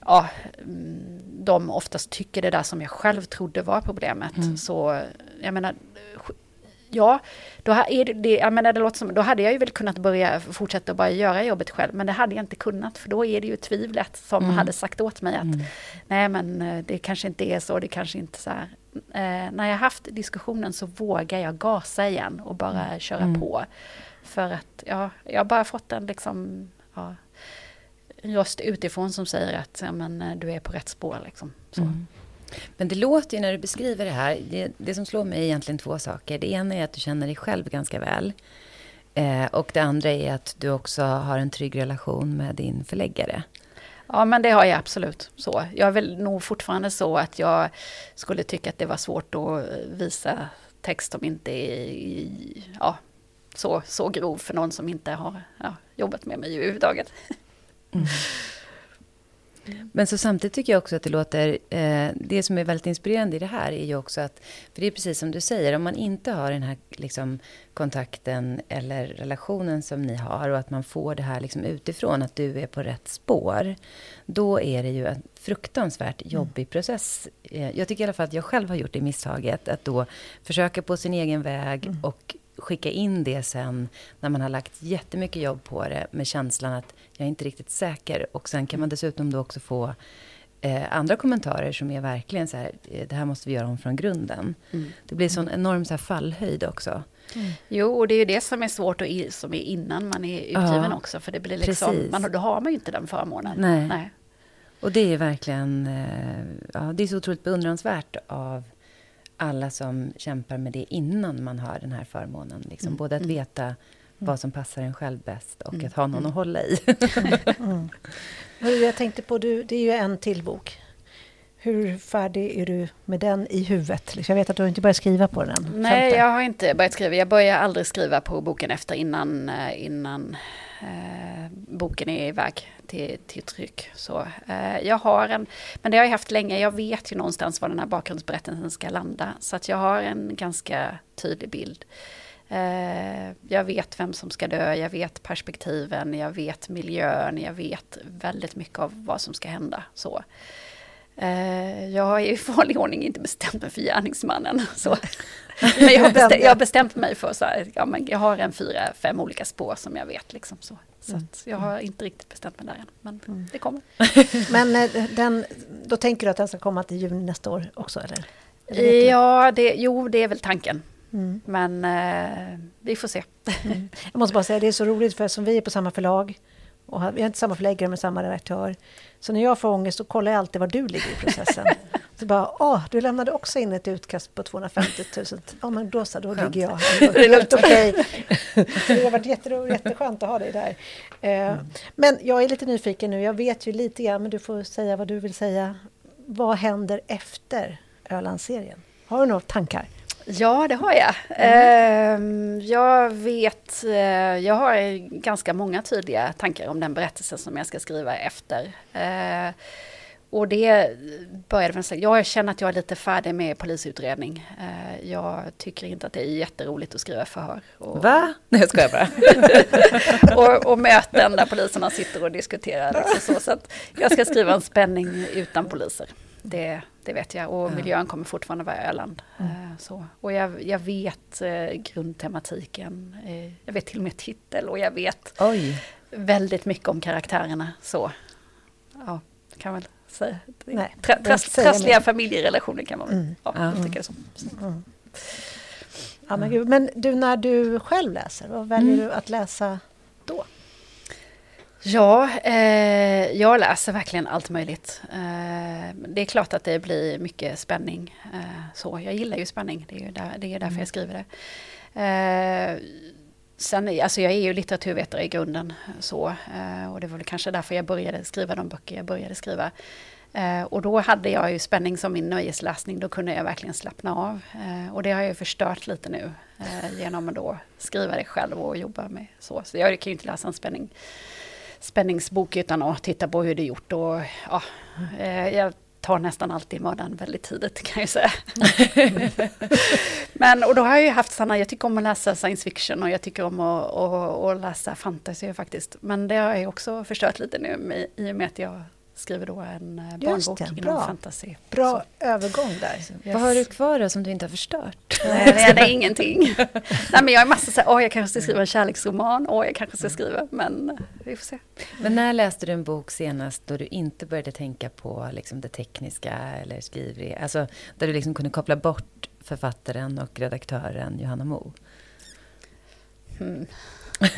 ja, mm, de oftast tycker det där som jag själv trodde var problemet. Mm. Så jag menar, ja, då, är det, jag menar, det låter som, då hade jag ju väl kunnat börja fortsätta bara göra jobbet själv, men det hade jag inte kunnat, för då är det ju tvivlet som mm. hade sagt åt mig att mm. nej men eh, det kanske inte är så, det kanske inte så här. Eh, när jag haft diskussionen så vågar jag gasa igen och bara mm. köra mm. på. För att ja, jag har bara fått en liksom, ja, röst utifrån som säger att ja, men, eh, du är på rätt spår. Liksom. Mm. Men det låter ju när du beskriver det här, det, det, som slår mig är egentligen två saker. Det ena är att du känner dig själv ganska väl. Eh, och det andra är att du också har en trygg relation med din förläggare. Ja, men det har jag absolut. Så. Jag är väl nog fortfarande så att jag skulle tycka att det var svårt att visa text som inte är ja, så, så grov för någon som inte har ja, jobbat med mig överhuvudtaget. Mm. Men så samtidigt tycker jag också att det låter... Eh, det som är väldigt inspirerande i det här är ju också att... För det är precis som du säger, om man inte har den här liksom, kontakten eller relationen som ni har och att man får det här liksom, utifrån, att du är på rätt spår. Då är det ju en fruktansvärt mm. jobbig mm. process. Eh, jag tycker i alla fall att jag själv har gjort det misstaget, att då försöka på sin egen väg mm. och skicka in det sen när man har lagt jättemycket jobb på det med känslan att jag är inte riktigt säker. Och sen kan man dessutom då också få eh, andra kommentarer som är verkligen så här, eh, det här måste vi göra om från grunden. Mm. Det blir sån enorm så här, fallhöjd också. Mm. Jo, och det är ju det som är svårt och som är innan man är utgiven ja, också. För det blir liksom, man, då har man ju inte den förmånen. Nej. Nej. Och det är verkligen, eh, ja, det är så otroligt beundransvärt av alla som kämpar med det innan man har den här förmånen. Liksom. Mm. Både att mm. veta mm. vad som passar en själv bäst och mm. att ha någon att hålla i. mm. Jag tänkte på, du, det är ju en till bok. Hur färdig är du med den i huvudet? Liksom, jag vet att du inte börjat skriva på den. Nej, femte. jag har inte börjat skriva. Jag börjar aldrig skriva på boken efter innan, eh, innan eh, boken är iväg till, till tryck. Så, eh, jag har en, men det har jag haft länge. Jag vet ju någonstans var den här bakgrundsberättelsen ska landa. Så att jag har en ganska tydlig bild. Eh, jag vet vem som ska dö, jag vet perspektiven, jag vet miljön, jag vet väldigt mycket av vad som ska hända. Så. Eh, jag har i vanlig ordning inte bestämt mig för gärningsmannen. Så. Men jag har, bestämt, jag har bestämt mig för så här, ja, men jag har en fyra, fem olika spår som jag vet. Liksom, så så mm. jag har inte riktigt bestämt mig där än, men mm. det kommer. men eh, den, då tänker du att den ska komma till juni nästa år också, eller? eller ja, det, jo, det är väl tanken. Mm. Men eh, vi får se. Mm. Jag måste bara säga, det är så roligt, för som vi är på samma förlag, och vi har inte samma förläggare med samma redaktör. Så när jag får ångest så kollar jag alltid var du ligger i processen. Så bara, åh, du lämnade också in ett utkast på 250 000. Ja, men då så, då ligger jag. Det är lugnt, okej. Det har varit jätteroligt, jätteskönt att ha dig där. Eh, men jag är lite nyfiken nu. Jag vet ju lite grann, men du får säga vad du vill säga. Vad händer efter Ölandsserien? Har du några tankar? Ja, det har jag. Mm. Jag vet, eh, jag har ganska många tydliga tankar om den berättelsen som jag ska skriva efter. Eh, och det började med jag känner att jag är lite färdig med polisutredning. Eh, jag tycker inte att det är jätteroligt att skriva förhör. Och, Va? Nej, jag skojar bara. och, och möten där poliserna sitter och diskuterar. Liksom så, så att jag ska skriva en spänning utan poliser. Det, det vet jag. Och miljön kommer fortfarande vara Öland. Mm. Eh, så. Och jag, jag vet eh, grundtematiken. Jag vet till och med titel och jag vet Oj. väldigt mycket om karaktärerna. Så ja, kan väl säga. Nej, tra, trassliga familjerelationer kan man mm. ja, mm. tycka det som. Mm. Ja, men, men du, när du själv läser, vad väljer mm. du att läsa då? Ja, eh, jag läser verkligen allt möjligt. Eh, det är klart att det blir mycket spänning. Eh, så, jag gillar ju spänning, det är, ju där, det är därför mm. jag skriver det. Eh, Sen, alltså jag är ju litteraturvetare i grunden så, eh, och det var väl kanske därför jag började skriva de böcker jag började skriva. Eh, och då hade jag ju spänning som min nöjesläsning, då kunde jag verkligen slappna av. Och det har jag förstört lite nu genom att då skriva det själv och jobba med så. Så jag kan ju inte läsa en spänning, spänningsbok utan att titta på hur det är gjort. Och, ja, eh, jag tar nästan alltid mördaren väldigt tidigt kan jag säga. Men och då har jag ju haft sådana, jag tycker om att läsa science fiction och jag tycker om att, att, att läsa fantasy faktiskt. Men det har jag också förstört lite nu i och med att jag skriver då en eh, barnbok det, inom fantasy. Bra så. övergång där. Yes. Vad har du kvar då som du inte har förstört? Nej, det är ingenting. Nej, men jag har massa så här, åh jag kanske ska skriva en kärleksroman, åh jag kanske ska skriva, men eh, vi får se. Men när läste du en bok senast då du inte började tänka på liksom, det tekniska eller skriveriga, alltså där du liksom kunde koppla bort författaren och redaktören Johanna Mo? Hmm.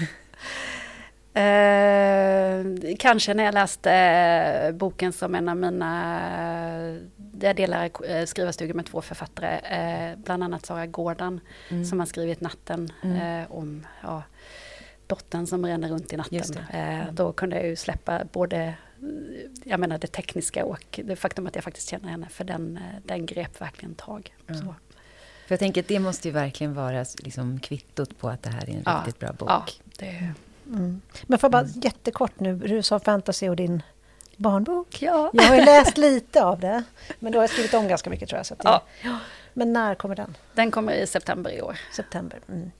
Eh, kanske när jag läste eh, boken som en av mina... Jag delar eh, skrivarstuga med två författare, eh, bland annat Sara Gårdan mm. som har skrivit Natten mm. Eh, om ja, dottern som ränner runt i natten. Mm. Då kunde jag ju släppa både jag menar det tekniska och det faktum att jag faktiskt känner henne, för den, den grep verkligen tag. För jag tänker att det måste ju verkligen vara liksom kvittot på att det här är en ja, riktigt bra bok. Ja, det, Mm. Men får bara mm. jättekort nu, du sa fantasy och din barnbok. Ja. Jag har ju läst lite av det, men då har jag skrivit om ganska mycket tror jag. Så ja. Men när kommer den? Den kommer i september i år. September. Mm.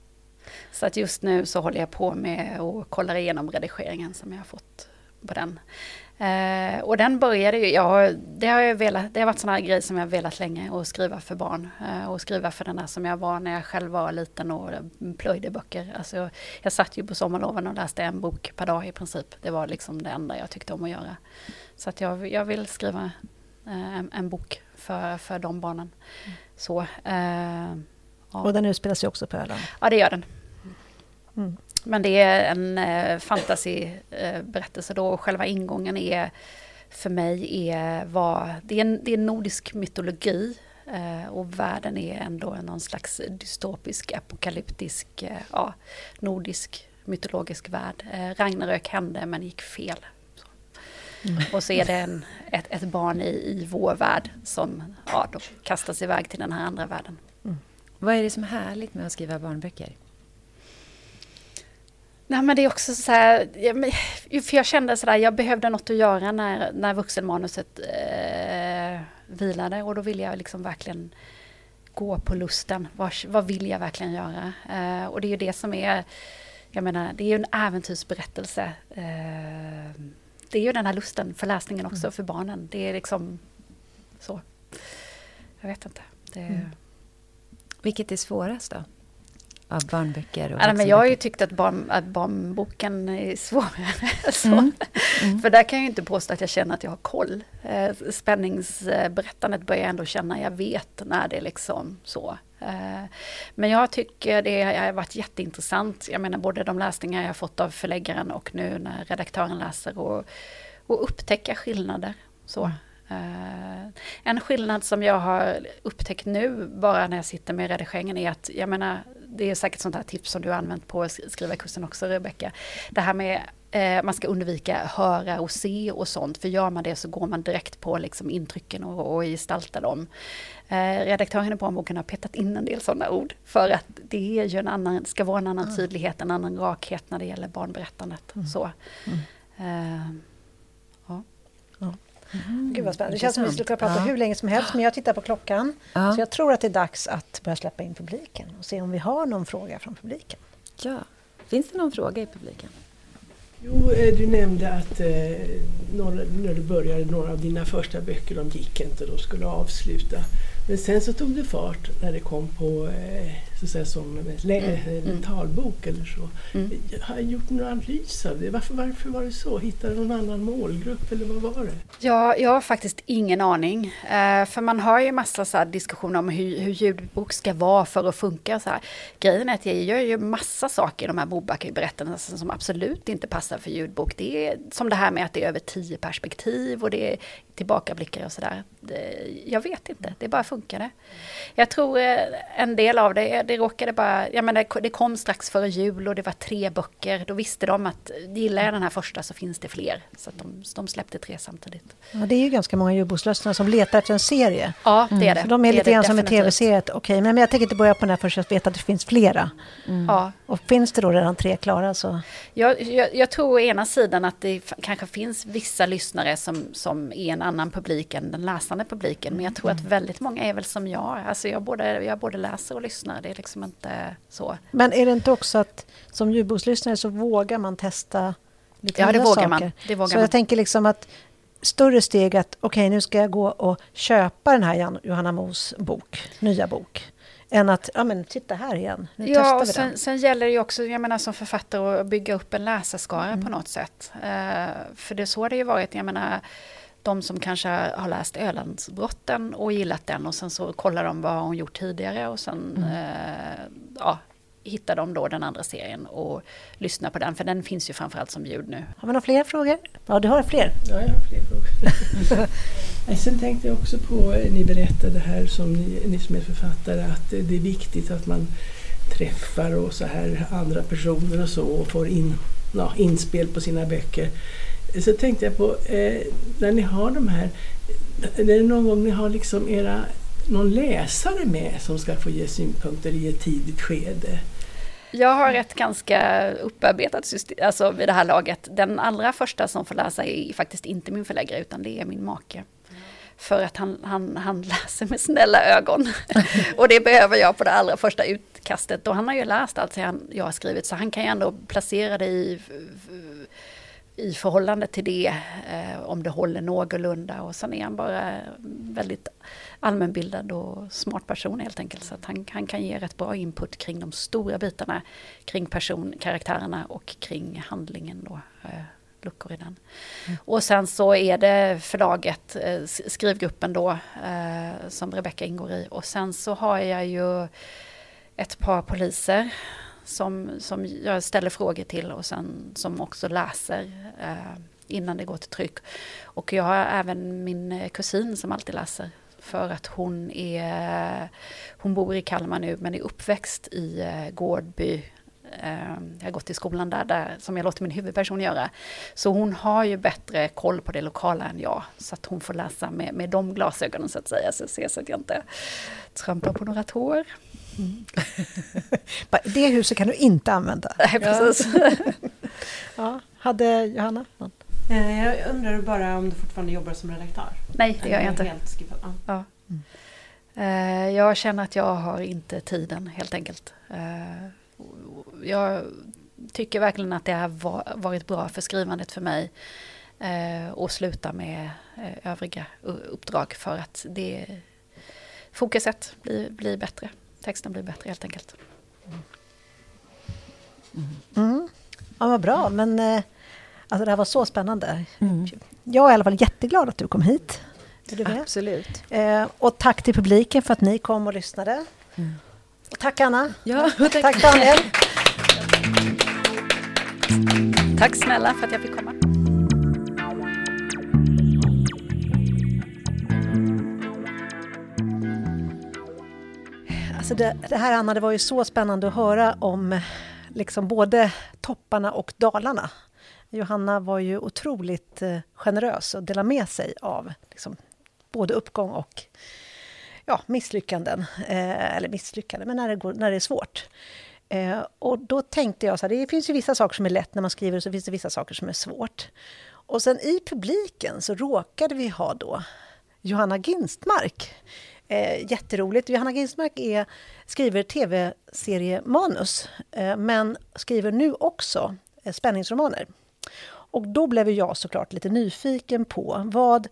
Så att just nu så håller jag på med och kollar igenom redigeringen som jag har fått på den. Eh, och den började ju, ja, det har, jag velat, det har varit sådana grejer som jag velat länge, att skriva för barn. Eh, och skriva för den där som jag var när jag själv var liten och plöjde böcker. Alltså, jag, jag satt ju på sommarloven och läste en bok per dag i princip. Det var liksom det enda jag tyckte om att göra. Så att jag, jag vill skriva eh, en, en, bok för, för de barnen. Mm. Så, ja. Och den utspelar sig också på Öland? Ja, det gör den. Mm. Men det är en eh, fantasyberättelse då och själva ingången är för mig är vad, det är, en, det är nordisk mytologi eh, och världen är ändå någon slags dystopisk, apokalyptisk, eh, ja, nordisk mytologisk värld. Eh, Ragnarök hände men gick fel. Mm. Och så är det en, ett, ett barn i, i vår värld som ja, då kastas iväg till den här andra världen. Mm. Vad är det som är härligt med att skriva barnböcker? Nej, men det är också så här, för jag kände sådär, jag behövde något att göra när, när vuxenmanuset eh, vilade och då ville jag liksom verkligen gå på lusten. Vad, vad vill jag verkligen göra? Eh, och det är ju det som är, jag menar, det är ju en äventyrsberättelse. Eh, det är ju den här lusten för läsningen också, mm. för barnen. Det är liksom så. Jag vet inte. Det... Mm. Vilket är svårast då? Av barnböcker? Och ja, men jag har ju tyckt att, barn, att barnboken är svårare. Mm. Mm. För där kan jag ju inte påstå att jag känner att jag har koll. Eh, spänningsberättandet börjar jag ändå känna, jag vet när det är liksom så. Eh, men jag tycker det har varit jätteintressant. Jag menar både de läsningar jag fått av förläggaren och nu när redaktören läser och, och upptäcka skillnader. Så. Uh, en skillnad som jag har upptäckt nu bara när jag sitter med redigeringen är att jag menar det är säkert sånt här tips som du har använt på skrivarkursen också Rebecka. Det här med eh, man ska undvika höra och se och sånt. För gör man det så går man direkt på liksom intrycken och, och gestaltar dem. Eh, redaktören i barnboken har petat in en del sådana ord. För att det är ju en annan, ska vara en annan mm. tydlighet, en annan rakhet när det gäller barnberättandet. Mm. Så. Mm. Eh. Mm. Gud vad spännande. Det känns som att vi skulle kunna prata ja. hur länge som helst, men jag tittar på klockan. Ja. Så jag tror att det är dags att börja släppa in publiken och se om vi har någon fråga från publiken. Ja. Finns det någon fråga i publiken? Jo, eh, du nämnde att eh, när du började några av dina första böcker, de gick inte, de skulle avsluta. Men sen så tog det fart när det kom på eh, så att säga, som en mm. talbok eller så. Mm. Har jag gjort någon analys av det? Varför, varför var det så? Hittade du någon annan målgrupp eller vad var det? Ja, jag har faktiskt ingen aning. Eh, för man har ju massa så diskussioner om hur, hur ljudbok ska vara för att funka. Så här. Grejen är att jag gör ju massa saker i de här Moback-berättelserna som absolut inte passar för ljudbok. Det är som det här med att det är över tio perspektiv och det är tillbakablickar och sådär. Jag vet inte, det bara funkade. Jag tror eh, en del av det, det råkade bara, jag menar det kom strax före jul och det var tre böcker. Då visste de att gillar jag den här första så finns det fler. Så de, de släppte tre samtidigt. Ja, det är ju ganska många ljudbokslösningar som letar efter en serie. Ja, det är mm. det. För de är det lite grann som en tv-serie. Okej, okay, men jag tänker inte börja på den här förrän jag vet att det finns flera. Mm. Ja. Och finns det då redan tre klara så... Jag, jag, jag tror å ena sidan att det kanske finns vissa lyssnare som, som är en annan publik än den läsande publiken. Men jag tror att mm. väldigt många är väl som jag. Alltså jag, både, jag både läser och lyssnar. Det är liksom inte så. Men är det inte också att som ljudbokslyssnare så vågar man testa lite ja, nya det vågar saker? Man. Det vågar så man. jag tänker liksom att större steg att okej, okay, nu ska jag gå och köpa den här Johanna Mos bok, nya bok än att, ja men titta här igen, nu ja, testar vi sen, den. Sen gäller det ju också, jag menar som författare, att bygga upp en läsarskara mm. på något sätt. Uh, för det är så det ju varit, jag menar, de som kanske har läst Ölandsbrotten och gillat den och sen så kollar de vad hon gjort tidigare och sen mm. uh, ja, hittar de då den andra serien och lyssnar på den, för den finns ju framförallt som ljud nu. Har vi några fler frågor? Ja, du har fler. Ja, jag har fler frågor. Sen tänkte jag också på, eh, ni berättade här som ni, ni som är författare, att det är viktigt att man träffar och så här andra personer och så och får in, ja, inspel på sina böcker. Så tänkte jag på, eh, när ni har de här, är det någon gång ni har liksom era någon läsare med som ska få ge synpunkter i ett tidigt skede? Jag har ett ganska upparbetat system, alltså vid det här laget. Den allra första som får läsa är faktiskt inte min förläggare utan det är min make. För att han, han, han läser med snälla ögon. och det behöver jag på det allra första utkastet. Och han har ju läst allt jag har skrivit så han kan ju ändå placera det i i förhållande till det, eh, om det håller någorlunda. Och sen är han bara väldigt allmänbildad och smart person helt enkelt. Så att han, han kan ge rätt bra input kring de stora bitarna, kring personkaraktärerna och kring handlingen då. Eh, luckor i den. Mm. Och sen så är det förlaget, eh, skrivgruppen då, eh, som Rebecka ingår i. Och sen så har jag ju ett par poliser som, som jag ställer frågor till och sen som också läser eh, innan det går till tryck. Och jag har även min eh, kusin som alltid läser för att hon är, hon bor i Kalmar nu men är uppväxt i eh, Gårdby eh, jag har gått i skolan där, där, som jag låter min huvudperson göra. Så hon har ju bättre koll på det lokala än jag. Så att hon får läsa med, med de glasögonen så att säga. Så, så att jag inte trampar på några tår. Mm. det huset kan du inte använda. Nej, precis. ja. Hade Johanna någon? Eh, jag undrar bara om du fortfarande jobbar som redaktör? Nej, det gör jag inte. Helt ja. Mm. Eh, jag känner att jag har inte tiden helt enkelt. Eh, jag tycker verkligen att det har varit bra för skrivandet för mig att sluta med övriga uppdrag för att det fokuset blir, blir bättre texten blir bättre helt enkelt. Mm. Mm. Ja, vad bra, men eh, alltså, det här var så spännande. Mm. Jag är i alla fall jätteglad att du kom hit. Är du Absolut. Eh, och tack till publiken för att ni kom och lyssnade. Mm. Och tack Anna. Ja, tack. tack Daniel. Tack snälla för att jag fick komma. Alltså det, det, här Anna, det var ju så spännande att höra om liksom både topparna och dalarna. Johanna var ju otroligt eh, generös och delade med sig av liksom, både uppgång och ja, misslyckanden. Eh, eller misslyckanden, men när det, går, när det är svårt. Eh, och då tänkte jag så här, det finns ju vissa saker som är lätt när man skriver och så finns det vissa saker som är svårt. Och sen i publiken så råkade vi ha då Johanna Ginstmark. Eh, jätteroligt. Johanna Ginstmark är, skriver tv-seriemanus eh, men skriver nu också eh, spänningsromaner. Och då blev jag såklart lite nyfiken på vad,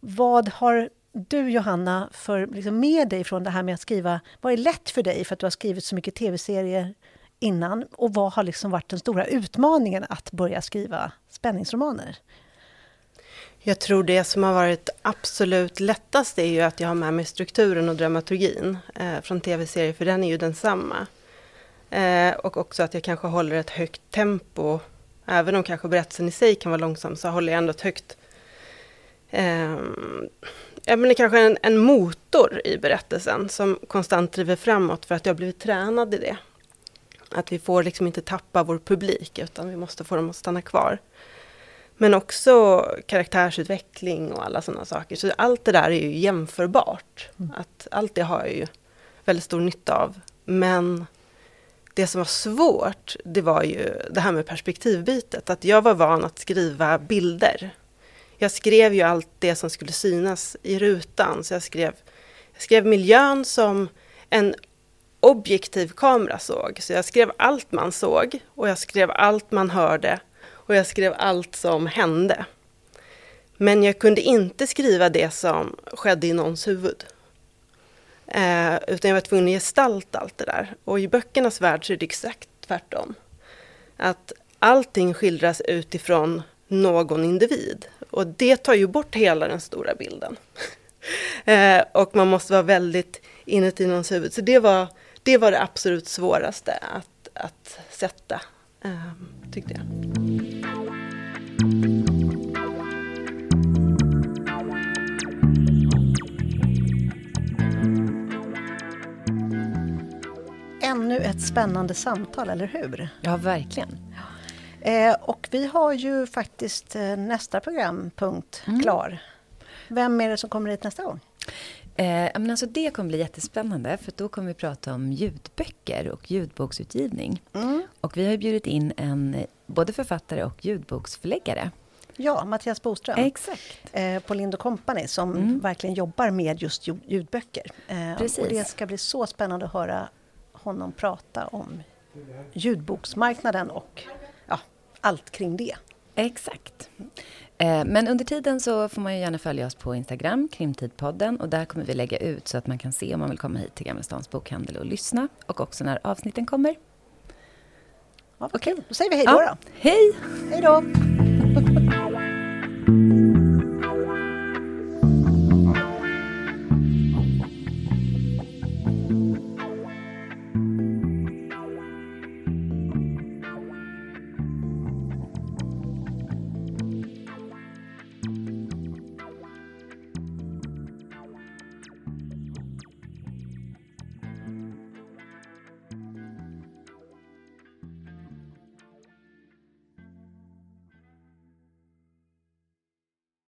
vad har du Johanna för, liksom, med dig från det här med att skriva? Vad är lätt för dig för att du har skrivit så mycket tv-serier innan? Och vad har liksom varit den stora utmaningen att börja skriva spänningsromaner? Jag tror det som har varit absolut lättast är ju att jag har med mig strukturen och dramaturgin eh, från tv-serier, för den är ju densamma. Eh, och också att jag kanske håller ett högt tempo. Även om kanske berättelsen i sig kan vara långsam, så håller jag ändå ett högt... Eh, jag menar kanske en, en motor i berättelsen som konstant driver framåt för att jag har blivit tränad i det. Att vi får liksom inte tappa vår publik, utan vi måste få dem att stanna kvar. Men också karaktärsutveckling och alla sådana saker. Så allt det där är ju jämförbart. Mm. Att allt det har jag ju väldigt stor nytta av. Men det som var svårt, det var ju det här med perspektivbytet. Att jag var van att skriva bilder. Jag skrev ju allt det som skulle synas i rutan. Så jag skrev, jag skrev miljön som en objektiv kamera såg. Så jag skrev allt man såg och jag skrev allt man hörde och jag skrev allt som hände. Men jag kunde inte skriva det som skedde i någons huvud. Eh, utan jag var tvungen att gestalta allt det där. Och i böckernas värld så är det exakt tvärtom. Att allting skildras utifrån någon individ. Och det tar ju bort hela den stora bilden. eh, och man måste vara väldigt inuti någons huvud. Så det var det, var det absolut svåraste att, att sätta, tyckte jag. Ännu ett spännande samtal, eller hur? Ja, verkligen. Eh, och vi har ju faktiskt eh, nästa programpunkt mm. klar. Vem är det som kommer hit nästa gång? Eh, men alltså det kommer bli jättespännande för då kommer vi prata om ljudböcker och ljudboksutgivning. Mm. Och vi har bjudit in en både författare och ljudboksförläggare. Ja, Mattias Boström Exakt. Eh, på Lind Company som mm. verkligen jobbar med just ljudböcker. Eh, Precis. Och det ska bli så spännande att höra honom prata om ljudboksmarknaden och ja, allt kring det. Exakt. Eh, men under tiden så får man ju gärna följa oss på Instagram, Krimtidpodden. Och där kommer vi lägga ut så att man kan se om man vill komma hit till Gamla Stans bokhandel och lyssna. Och också när avsnitten kommer. Ja, Okej, okay. då säger vi hej då. Ja. Hej! Hej då!